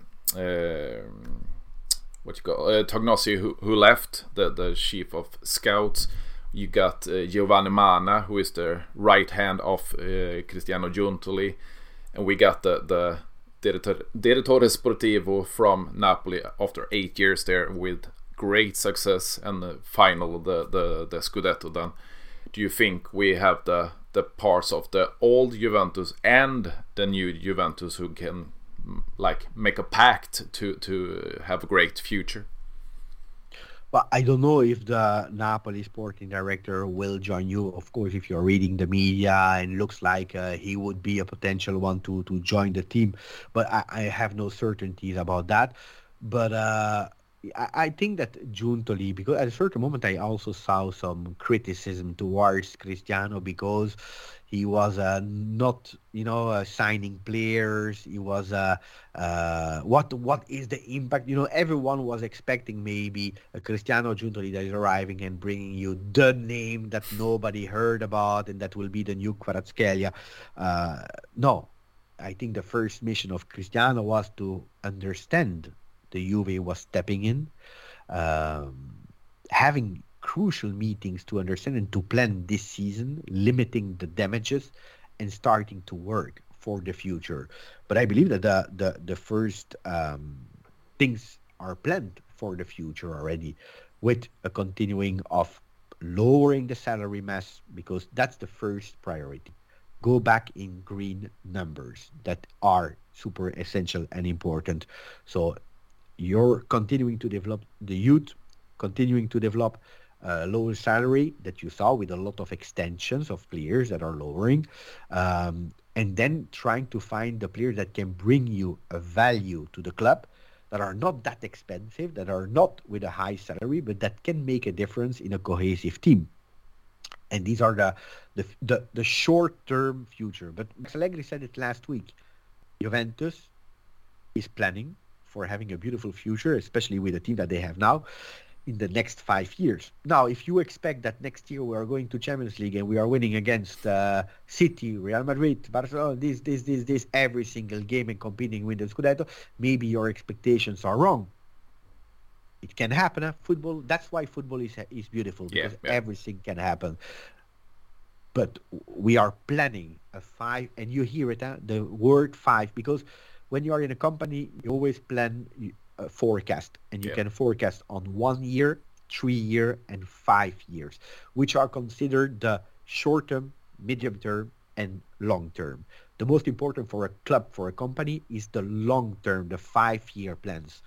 what you call uh, who, who left the the chief of scouts. You got uh, Giovanni Manna, who is the right hand of uh, Cristiano Giuntoli, and we got the the Direttore Sportivo from Napoli after eight years there with great success and the final the the the Scudetto. Then, do you think we have the the parts of the old Juventus and the new Juventus who can like make a pact to to have a great future? But I don't know if the Napoli sporting director will join you. Of course, if you're reading the media and looks like uh, he would be a potential one to to join the team, but I, I have no certainties about that. But uh, I, think that Giuntoli, because at a certain moment I also saw some criticism towards Cristiano because he was uh, not, you know, uh, signing players. He was, uh, uh, what what is the impact? You know, everyone was expecting maybe a Cristiano Giuntoli that is arriving and bringing you the name that nobody heard about and that will be the new Kvaratskhelia. Uh, no, I think the first mission of Cristiano was to understand the Juve was stepping in, um, having crucial meetings to understand and to plan this season, limiting the damages, and starting to work for the future. But I believe that the the, the first um, things are planned for the future already, with a continuing of lowering the salary mass because that's the first priority. Go back in green numbers that are super essential and important. So you're continuing to develop the youth, continuing to develop uh, lower salary that you saw with a lot of extensions of players that are lowering, um, and then trying to find the players that can bring you a value to the club that are not that expensive, that are not with a high salary, but that can make a difference in a cohesive team. And these are the the the, the short term future. But Max Allegri said it last week. Juventus is planning for having a beautiful future, especially with the team that they have now in the next five years. Now, if you expect that next year we are going to Champions League and we are winning against uh, City, Real Madrid, Barcelona, this, this, this, this, every single game and competing with the Scudetto, maybe your expectations are wrong. It can happen. Huh? Football. That's why football is is beautiful because yeah, yeah. everything can happen. But we are planning a five, and you hear it, huh? the word five, because when you are in a company, you always plan a forecast, and you yeah. can forecast on one year, three year, and five years, which are considered the short term, medium term, and long term. The most important for a club, for a company, is the long term, the five year plans,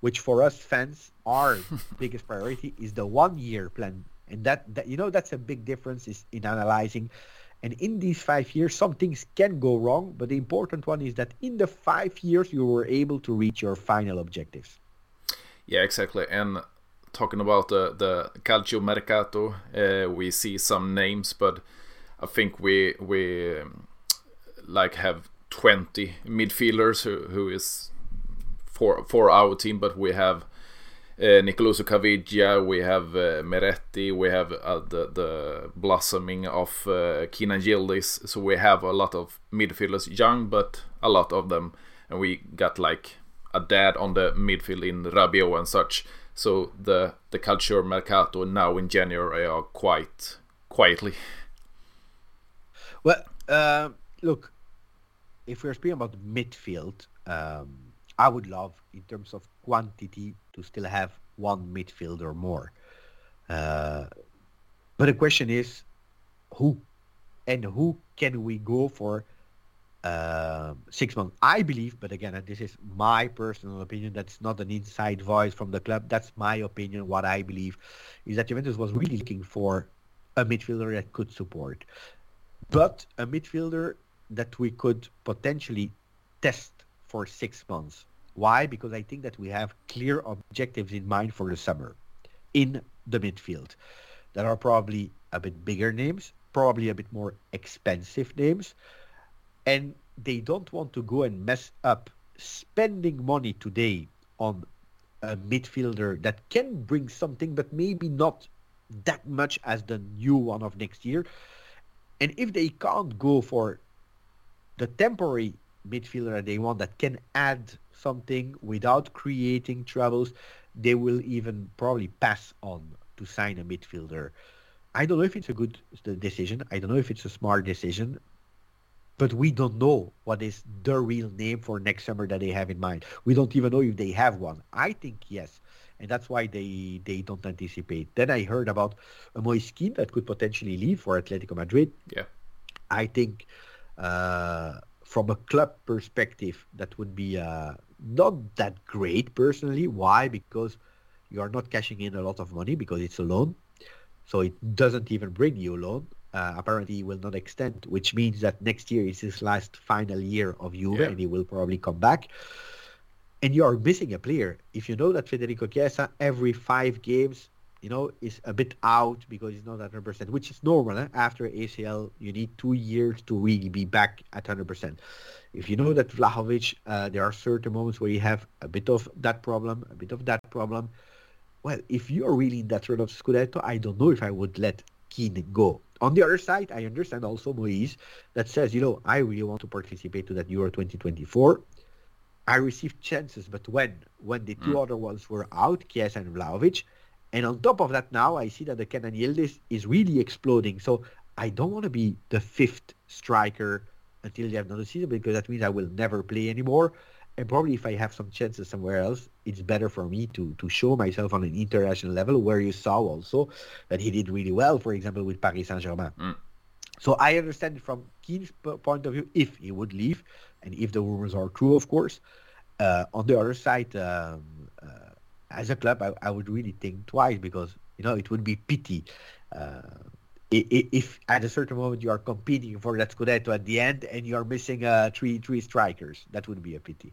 which for us fans, our *laughs* biggest priority is the one year plan. And that, that you know that's a big difference is in analyzing and in these five years, some things can go wrong, but the important one is that in the five years, you were able to reach your final objectives. Yeah, exactly. And talking about the, the Calcio Mercato, uh, we see some names, but I think we we like have 20 midfielders who, who is for for our team, but we have uh, Nicolussi Caviglia, we have uh, Miretti, we have uh, the, the blossoming of uh, Yildiz. So we have a lot of midfielders, young, but a lot of them. And we got like a dad on the midfield in Rabiot and such. So the the Calcio Mercato now in January are quite quietly. Well, uh, look, if we're speaking about midfield, um, I would love in terms of quantity to still have one midfielder more. Uh, but the question is, who and who can we go for uh, six months? I believe, but again, this is my personal opinion. That's not an inside voice from the club. That's my opinion. What I believe is that Juventus was really looking for a midfielder that could support, but a midfielder that we could potentially test for six months why? Because I think that we have clear objectives in mind for the summer in the midfield. There are probably a bit bigger names, probably a bit more expensive names, and they don't want to go and mess up spending money today on a midfielder that can bring something, but maybe not that much as the new one of next year. And if they can't go for the temporary midfielder that they want that can add something without creating troubles, they will even probably pass on to sign a midfielder. I don't know if it's a good decision. I don't know if it's a smart decision but we don't know what is the real name for next summer that they have in mind. We don't even know if they have one. I think yes, and that's why they they don't anticipate. Then I heard about a Moise Kean that could potentially leave for Atletico Madrid. Yeah, I think uh, from a club perspective that would be uh, not that great personally. Why? Because you are not cashing in a lot of money because it's a loan, so it doesn't even bring you a loan uh, apparently he will not extend, which means that next year is his last final year of Juve yeah. and he will probably come back. And you are missing a player. If you know that Federico Chiesa every five games, you know, is a bit out because he's not at 100%, which is normal. Eh? After ACL, you need two years to really be back at 100%. If you know that Vlahovic, uh, there are certain moments where you have a bit of that problem, a bit of that problem. Well, if you're really in that sort of Scudetto, I don't know if I would let Kean go. On the other side, I understand also Moise that says, you know, I really want to participate to that Euro 2024. I received chances, but when when the two mm. other ones were out, Chiesa and Vlahovic, and on top of that now I see that the Kenan Yildiz is really exploding. So I don't want to be the fifth striker until the end of the season because that means I will never play anymore and probably if I have some chances somewhere else, it's better for me to to show myself on an international level where you saw also that he did really well, for example, with Paris Saint-Germain. Mm. So I understand from Kean's point of view if he would leave, and if the rumors are true, of course. Uh, on the other side, um, as a club, I, I, would really think twice because you know it would be pity uh, if at a certain moment you are competing for that Scudetto at the end and you are missing uh, three three strikers. That would be a pity.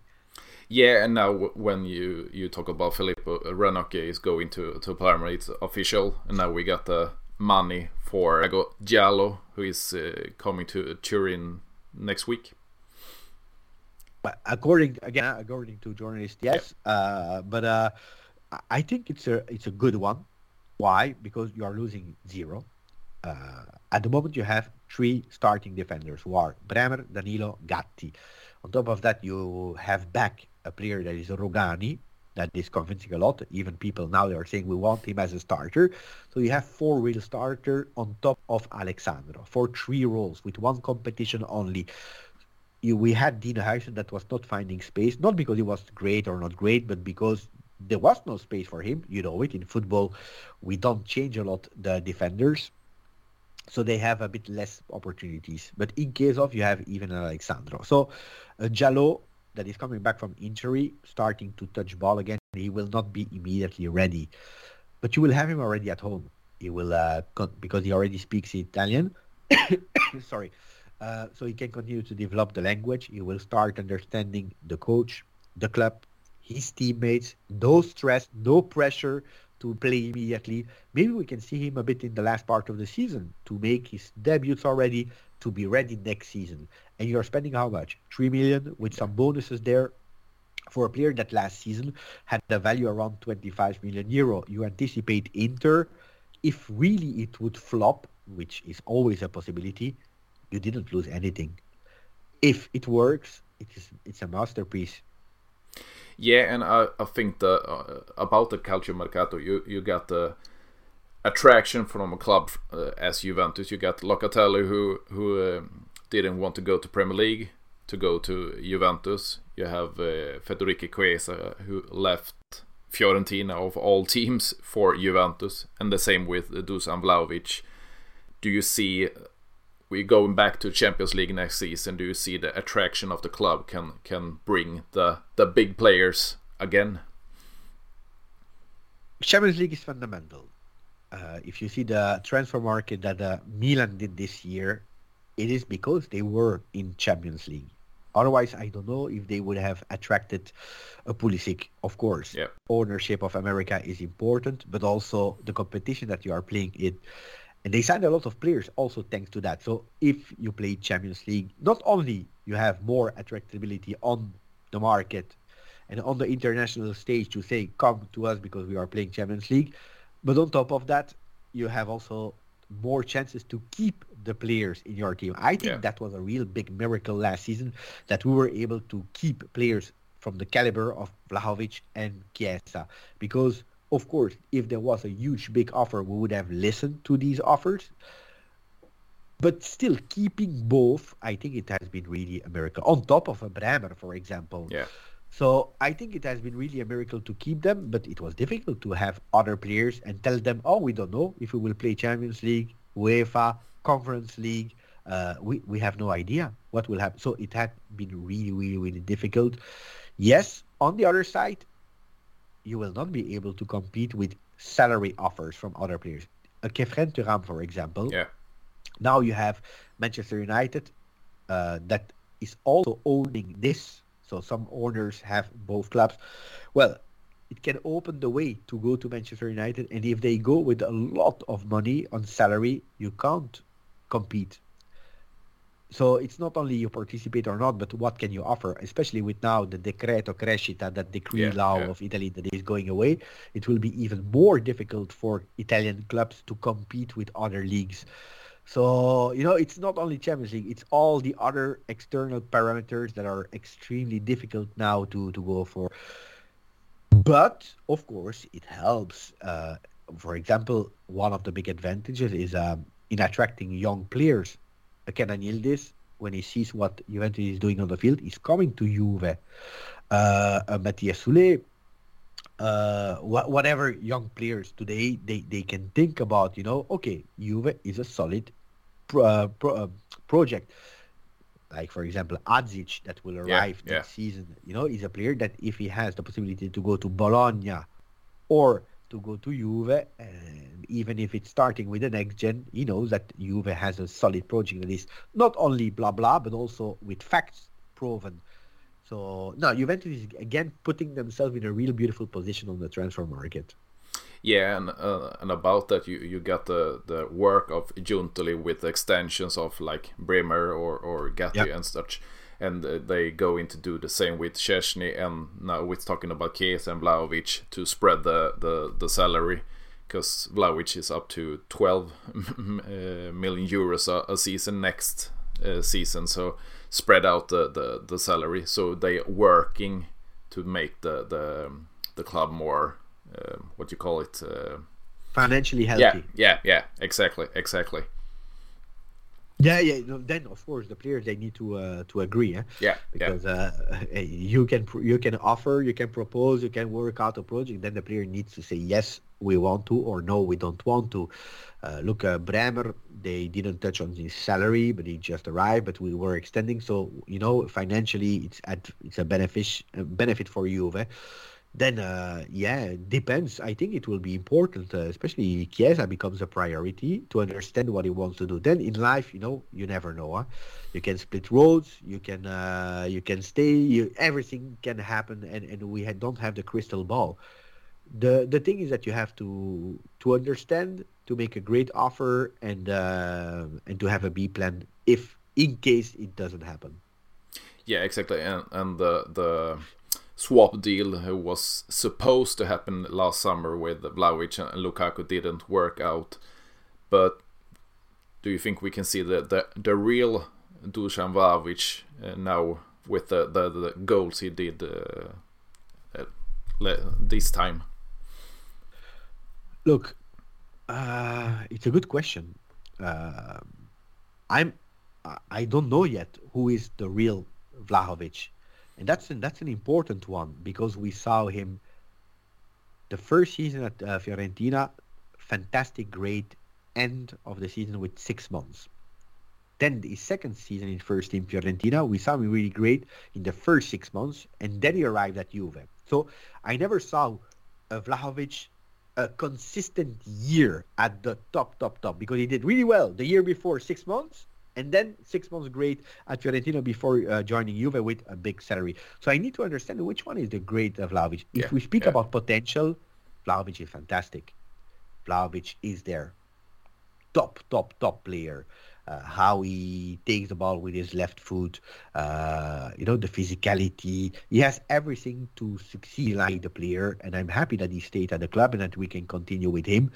Yeah, and now when you you talk about Filippo Ranocchia is going to to Palermo, it's official, and now we got the money for Ego Djaló, who is uh, coming to Turin next week. But according again, according to journalists, yes. Yeah. Uh, but uh, I think it's a it's a good one. Why? Because you are losing zero. Uh, at the moment, you have three starting defenders who are Bremer, Danilo, Gatti. On top of that, you have back a player that is Rugani, that is convincing a lot. Even people now they are saying we want him as a starter. So you have four real starter on top of Alex Sandro for three roles with one competition only. You, we had Dino Huijsen that was not finding space, not because he was great or not great, but because there was no space for him. You know it in football, we don't change a lot the defenders so they have a bit less opportunities. But in case of, you have even Alex Sandro. So uh, Djaló, that is coming back from injury, starting to touch ball again, he will not be immediately ready. But you will have him already at home. He will, uh, con- because he already speaks Italian. *coughs* Sorry. Uh, so he can continue to develop the language. He will start understanding the coach, the club, his teammates, no stress, no pressure to play immediately. Maybe we can see him a bit in the last part of the season to make his debuts already to be ready next season. And you're spending how much? Three million with some bonuses there for a player that last season had a value around 25 million euro. You anticipate Inter, if really it would flop, which is always a possibility, you didn't lose anything. If it works, it is it's a masterpiece. Yeah, and I, I think that uh, about the Calcio Mercato, you you got the attraction from a club uh, as Juventus. You got Locatelli, who who uh, didn't want to go to Premier League to go to Juventus. You have uh, Federico Chiesa, who left Fiorentina of all teams for Juventus, and the same with Dusan Vlahovic. Do you see we going back to Champions League next season, do you see the attraction of the club can can bring the the big players again? Champions League is fundamental. Uh, if you see the transfer market that uh, Milan did this year, it is because they were in Champions League. Otherwise, I don't know if they would have attracted a Pulisic. Of course, yeah. ownership of America is important, but also the competition that you are playing it and they signed a lot of players also thanks to that. So if you play Champions League, not only you have more attractability on the market and on the international stage to say come to us because we are playing Champions League, but on top of that, you have also more chances to keep the players in your team. I think Yeah. that was a real big miracle last season that we were able to keep players from the caliber of Vlahovic and Chiesa. Because, of course, if there was a huge, big offer, we would have listened to these offers. But still, keeping both, I think it has been really a miracle. On top of a Bremer, for example. Yeah. So I think it has been really a miracle to keep them, but it was difficult to have other players and tell them, oh, we don't know if we will play Champions League, UEFA, Conference League. Uh, we, we have no idea what will happen. So it had been really, really, really difficult. Yes, on the other side, you will not be able to compete with salary offers from other players. A Khéphren Thuram, for example, Yeah. now you have Manchester United uh, that is also owning this. So some owners have both clubs. Well, it can open the way to go to Manchester United. And if they go with a lot of money on salary, you can't compete. So it's not only you participate or not, but what can you offer? Especially with now the decreto crescita, that decree Yeah, law yeah. of Italy that is going away, it will be even more difficult for Italian clubs to compete with other leagues. So, you know, it's not only Champions League, it's all the other external parameters that are extremely difficult now to, to go for. But, of course, it helps. Uh, for example, one of the big advantages is um, in attracting young players. Uh, Kenan Yildiz, when he sees what Juventus is doing on the field, is coming to Juve. Uh, uh, Matías Soulé, uh, wha- whatever young players today they, they can think about, you know, okay, Juve is a solid pro, uh, pro, uh, project. Like for example, Adzic that will arrive yeah. next season. You know, is a player that if he has the possibility to go to Bologna or to go to Juve, and even if it's starting with the next gen, he knows that Juve has a solid project that is not only blah blah, but also with facts proven. So now Juventus is again putting themselves in a real beautiful position on the transfer market. Yeah, and uh, and about that, you you got the the work of Giuntoli with extensions of like Bremer or or Gatti Yep. and such, and uh, they going to do the same with Szczesny, and now we're talking about Chiesa and Vlahovic to spread the the the salary, because Vlahovic is up to 12 *laughs* uh, euros a, a season next uh, season, so spread out the, the the salary, so they're working to make the the the club more uh, what do you call it uh, Financially healthy. yeah yeah yeah exactly exactly Yeah, yeah. No, then of course the players they need to uh, to agree, eh? yeah yeah because uh, you can pr- you can offer, you can propose, you can work out a project. Then the player needs to say yes, we want to, or no, we don't want to. Uh, look, uh, Bremer, they didn't touch on his salary, but he just arrived. But we were extending, so you know financially it's at it's a benefit a benefit for Juve. Then uh, yeah, depends. I think it will be important, uh, especially Chiesa becomes a priority to understand what he wants to do. Then in life, you know, you never know. Huh? You can split roads. You can uh, you can stay. You, everything can happen, and, and we ha- don't have the crystal ball. The the thing is that you have to to understand to make a great offer and uh, and to have a B plan if in case it doesn't happen. Yeah, exactly. And and the the swap deal who was supposed to happen last summer with Vlahovic and Lukaku didn't work out. But do you think we can see the the, the real Dusan Vlahovic uh, now with the, the the goals he did uh, uh, this time? Look, uh, it's a good question. Uh, I'm I- I don't know yet who is the real Vlahovic, and that's an, that's an important one because we saw him the first season at uh, Fiorentina, fantastic, great end of the season with six months. Then the second season in first team Fiorentina, we saw him really great in the first six months, and then he arrived at Juve. So I never saw uh, Vlahovic a consistent year at the top, top, top because he did really well the year before six months, and then six months great at Fiorentina before uh, joining Juve with a big salary. So I need to understand which one is the great Vlahovic. If Yeah, we speak yeah. about potential, Vlahovic is fantastic. Vlahovic is there top, top, top player. Uh, how he takes the ball with his left foot, uh, you know, the physicality. He has everything to succeed like the player, and I'm happy that he stayed at the club and that we can continue with him.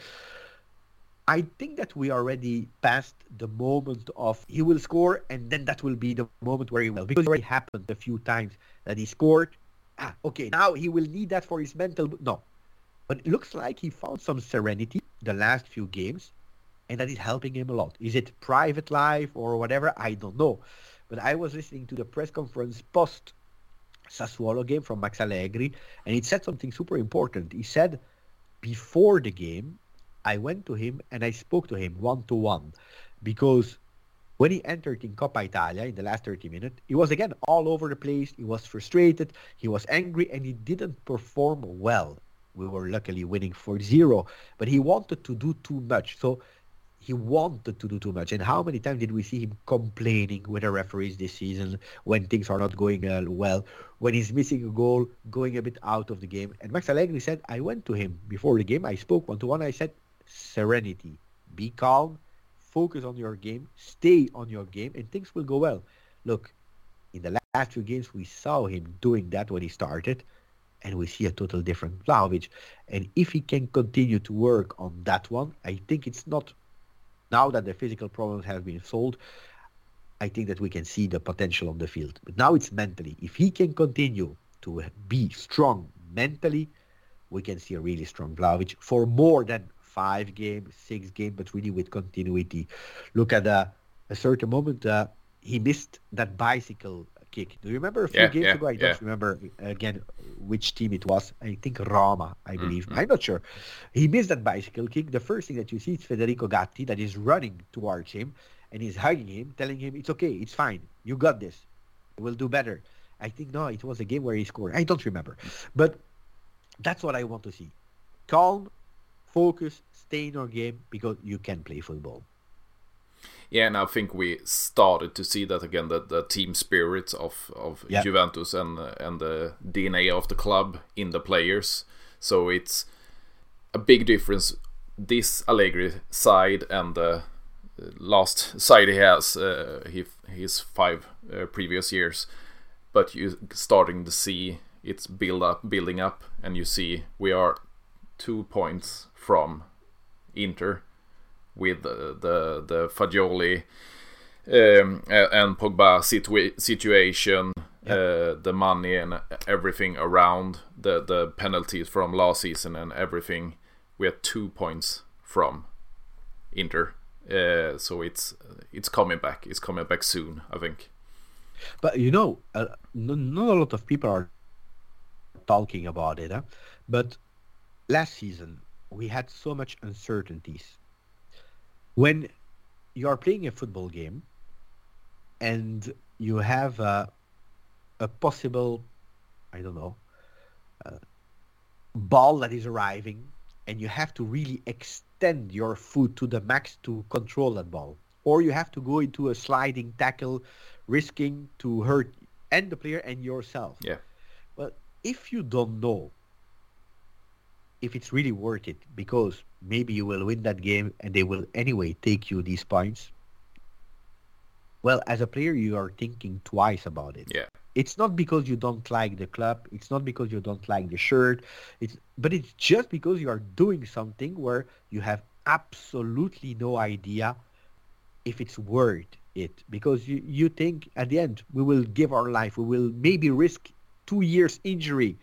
I think that we already passed the moment of he will score, and then that will be the moment where he will, because it already happened a few times that he scored. Ah, okay, now he will need that for his mental. No, but it looks like he found some serenity the last few games, and that is helping him a lot. Is it private life or whatever? I don't know. But I was listening to the press conference post Sassuolo game from Max Allegri, and he said something super important. He said before the game, I went to him and I spoke to him one to one because when he entered in Coppa Italia in the last 30 minutes, he was again all over the place. He was frustrated, he was angry, and he didn't perform well. We were luckily winning 4-0, but he wanted to do too much. So he wanted to do too much. And how many times did we see him complaining with the referees this season when things are not going uh, well, when he's missing a goal, going a bit out of the game? And Max Allegri said, I went to him before the game. I spoke one to one. I said, serenity, be calm, focus on your game, stay on your game, and things will go well. Look, in the last few games, we saw him doing that when he started and we see a total different Vlahovic. And if he can continue to work on that one, I think it's not now that the physical problems have been solved. I think that we can see the potential on the field. But now it's mentally. If he can continue to be strong mentally, we can see a really strong Vlahovic for more than five game, six game, but really with continuity. Look at uh, a certain moment, uh, he missed that bicycle kick. Do you remember a few Yeah, games yeah, ago? I yeah. don't remember again which team it was. I think Roma, I believe. Mhm. I'm not sure. He missed that bicycle kick. The first thing that you see is Federico Gatti that is running towards him and he's hugging him, telling him, It's okay, it's fine. You got this. We'll do better. I think no, it was a game where he scored. I don't remember. But that's what I want to see. Calm, focus, stay in your game because you can play football. Yeah, and I think we started to see that again, the, the team spirit of, of Yeah. Juventus and uh, and the DNA of the club in the players. So it's a big difference. This Allegri side and the last side he has, uh, he, his five uh, previous years, but you starting to see it's build up, building up, and you see we are two points from Inter with the the, the Fagioli um, and Pogba situa- situation, uh, the money and everything around the the penalties from last season and everything. We are two points from Inter, uh, so it's it's coming back. It's coming back soon, I think. But you know, uh, not a lot of people are talking about it. Huh? But last season, we had so much uncertainties. When you are playing a football game and you have a, a possible, I don't know, uh, ball that is arriving, and you have to really extend your foot to the max to control that ball, or you have to go into a sliding tackle, risking to hurt and the player and yourself. Yeah. But if you don't know if it's really worth it, because maybe you will win that game and they will anyway take you these points. Well, as a player, you are thinking twice about it. Yeah, it's not because you don't like the club. It's not because you don't like the shirt. It's but it's just because you are doing something where you have absolutely no idea if it's worth it. Because you, you think at the end we will give our life. We will maybe risk two years injury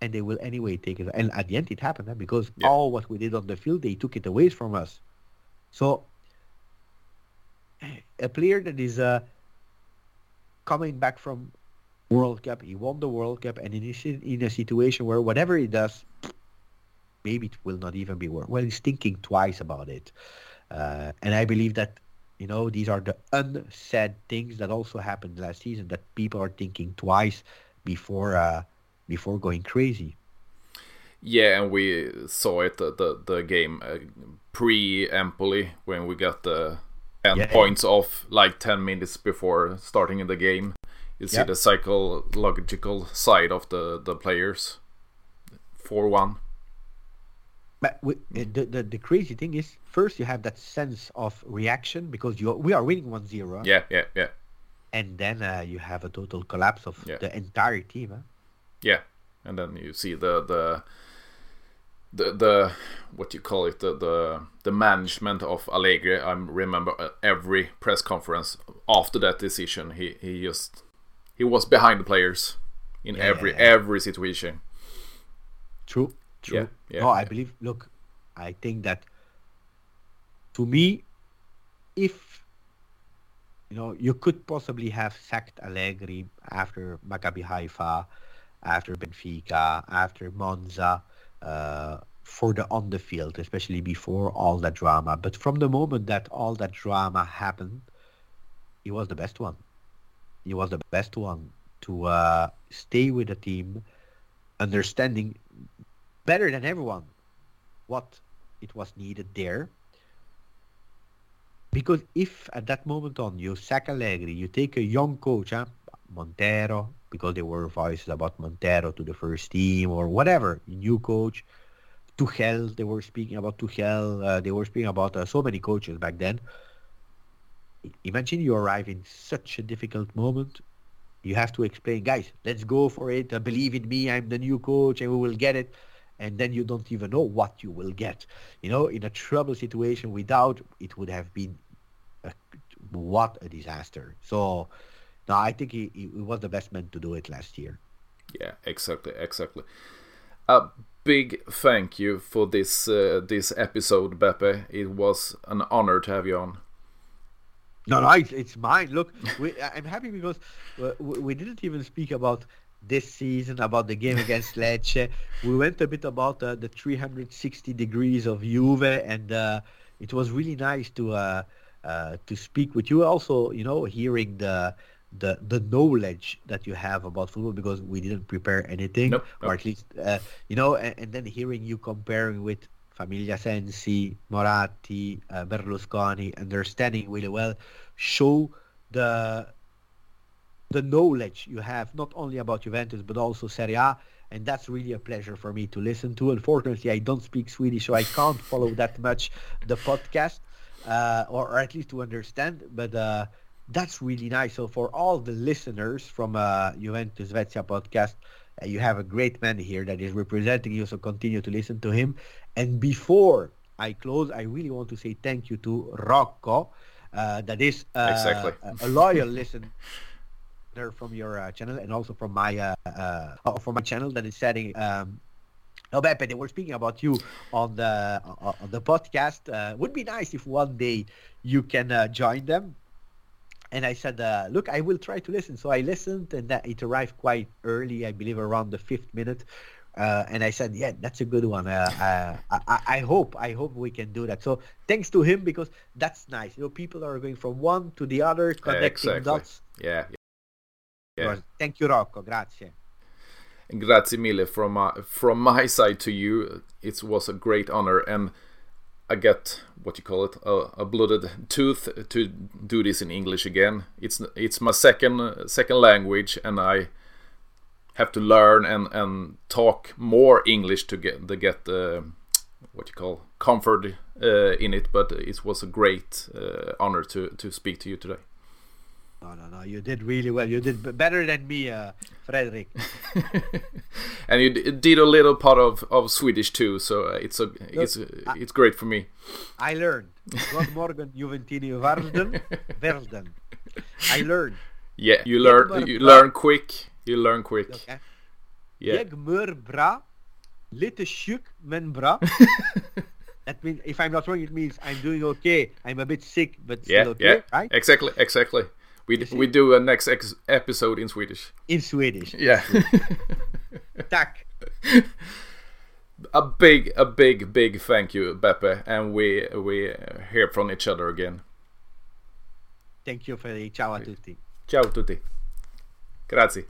and they will anyway take it and at the end it happened huh, because Yeah. all what we did on the field they took it away from us so *clears throat* a player that is uh, coming back from World Cup. He won the World Cup, and in a, in a situation where whatever he does, maybe it will not even be worth. Well, he's thinking twice about it, uh, and I believe that you know these are the unsaid things that also happened last season that people are thinking twice before uh, before going crazy. yeah, and we saw it the the, the game uh, pre Empoli when we got the ten Yeah. points off like ten minutes before starting in the game. You see Yeah. the psychological side of the the players. Four one. But we, uh, the, the the crazy thing is, first you have that sense of reaction because you we are winning 1-0. Yeah, yeah, yeah, and then uh, you have a total collapse of Yeah. the entire team. Huh? Yeah. And then you see the the the the what you call it the the, the management of Allegri. I remember uh, every press conference after that decision, he he just he was behind the players in yeah, every yeah, yeah. every situation. True, true. Yeah, no, I believe. Look, I think that to me, if you know, you could possibly have sacked Allegri after Maccabi Haifa, after Benfica, after Monza, uh, for the on the field, especially before all that drama. But from the moment that all that drama happened, he was the best one. He was the best one to uh, stay with the team, understanding better than everyone what it was needed there because if at that moment on you sack Allegri, you take a young coach, huh? Montero, because there were voices about Montero to the first team or whatever, new coach, Tuchel, they were speaking about Tuchel, uh, they were speaking about uh, so many coaches back then. Imagine you arrive in such a difficult moment. You have to explain, guys, let's go for it. Uh, believe in me, I'm the new coach and we will get it and then you don't even know what you will get. You know, in a trouble situation without, it would have been what a disaster. So, no, I think he, he was the best man to do it last year. Yeah, exactly, exactly. A big thank you for this uh, this episode, Beppe. It was an honor to have you on. No, no, it's, it's mine. Look, we, I'm happy because we, we didn't even speak about this season, about the game against *laughs* Lecce. We went a bit about uh, the 360 degrees of Juve, and uh, it was really nice to uh, uh, to speak with you. Also, you know, hearing the the the knowledge that you have about football because we didn't prepare anything, nope, or at least uh, you know, and, and, then hearing you comparing with Famiglia Sensi, Moratti, uh, Berlusconi, understanding really well, show the the knowledge you have not only about Juventus but also Serie A and that's really a pleasure for me to listen to. Unfortunately, I don't speak Swedish, so I can't follow that much the podcast uh, or, or, at least to understand. But uh, that's really nice. So for all the listeners from uh, Juventus Svezia podcast, uh, you have a great man here that is representing you. So continue to listen to him. And before I close, I really want to say thank you to Rocco, uh, that is uh, exactly. a, a loyal listener from your uh, channel and also from my uh, uh, from my channel that is setting um, Oh, Beppe, they were speaking about you on the on the podcast. Uh, would be nice if one day you can uh, join them. And I said, uh, look, I will try to listen. So I listened, and that it arrived quite early, I believe, around the fifth minute. Uh, and I said, yeah, that's a good one. Uh, uh, I, I, hope, I hope we can do that. So thanks to him because that's nice. You know, people are going from one to the other, connecting exactly. dots. Yeah. yeah. Thank you, Rocco. Grazie. Grazie mille from my, from my side to you. It was a great honor, and I get what you call it a, a, blooded tooth to do this in English again. It's it's my second second language, and I have to learn and, and talk more English to get to get uh, what you call comfort uh, in it. But it was a great uh, honor to to speak to you today. No, no, no. You did really well. You did better than me, uh, Frederick. *laughs* and you did a little part of, of Swedish too, so uh, it's a it's it's great for me. I learned. God morgen Juventini Varden *laughs* Verden. I learned. Yeah, you learn you learn quick. You learn quick. Okay. Yeah. bra, lite sjuk men bra. *laughs* that means if I'm not wrong, it means I'm doing okay. I'm a bit sick, but still yeah, okay, yeah. right? Exactly, exactly. We we do a next ex- episode in Swedish. In Swedish. Yeah. *laughs* Tack. A big, a big, big thank you, Beppe, and we we hear from each other again. Thank you, Freddy. Ciao a tutti. Ciao a tutti. Grazie.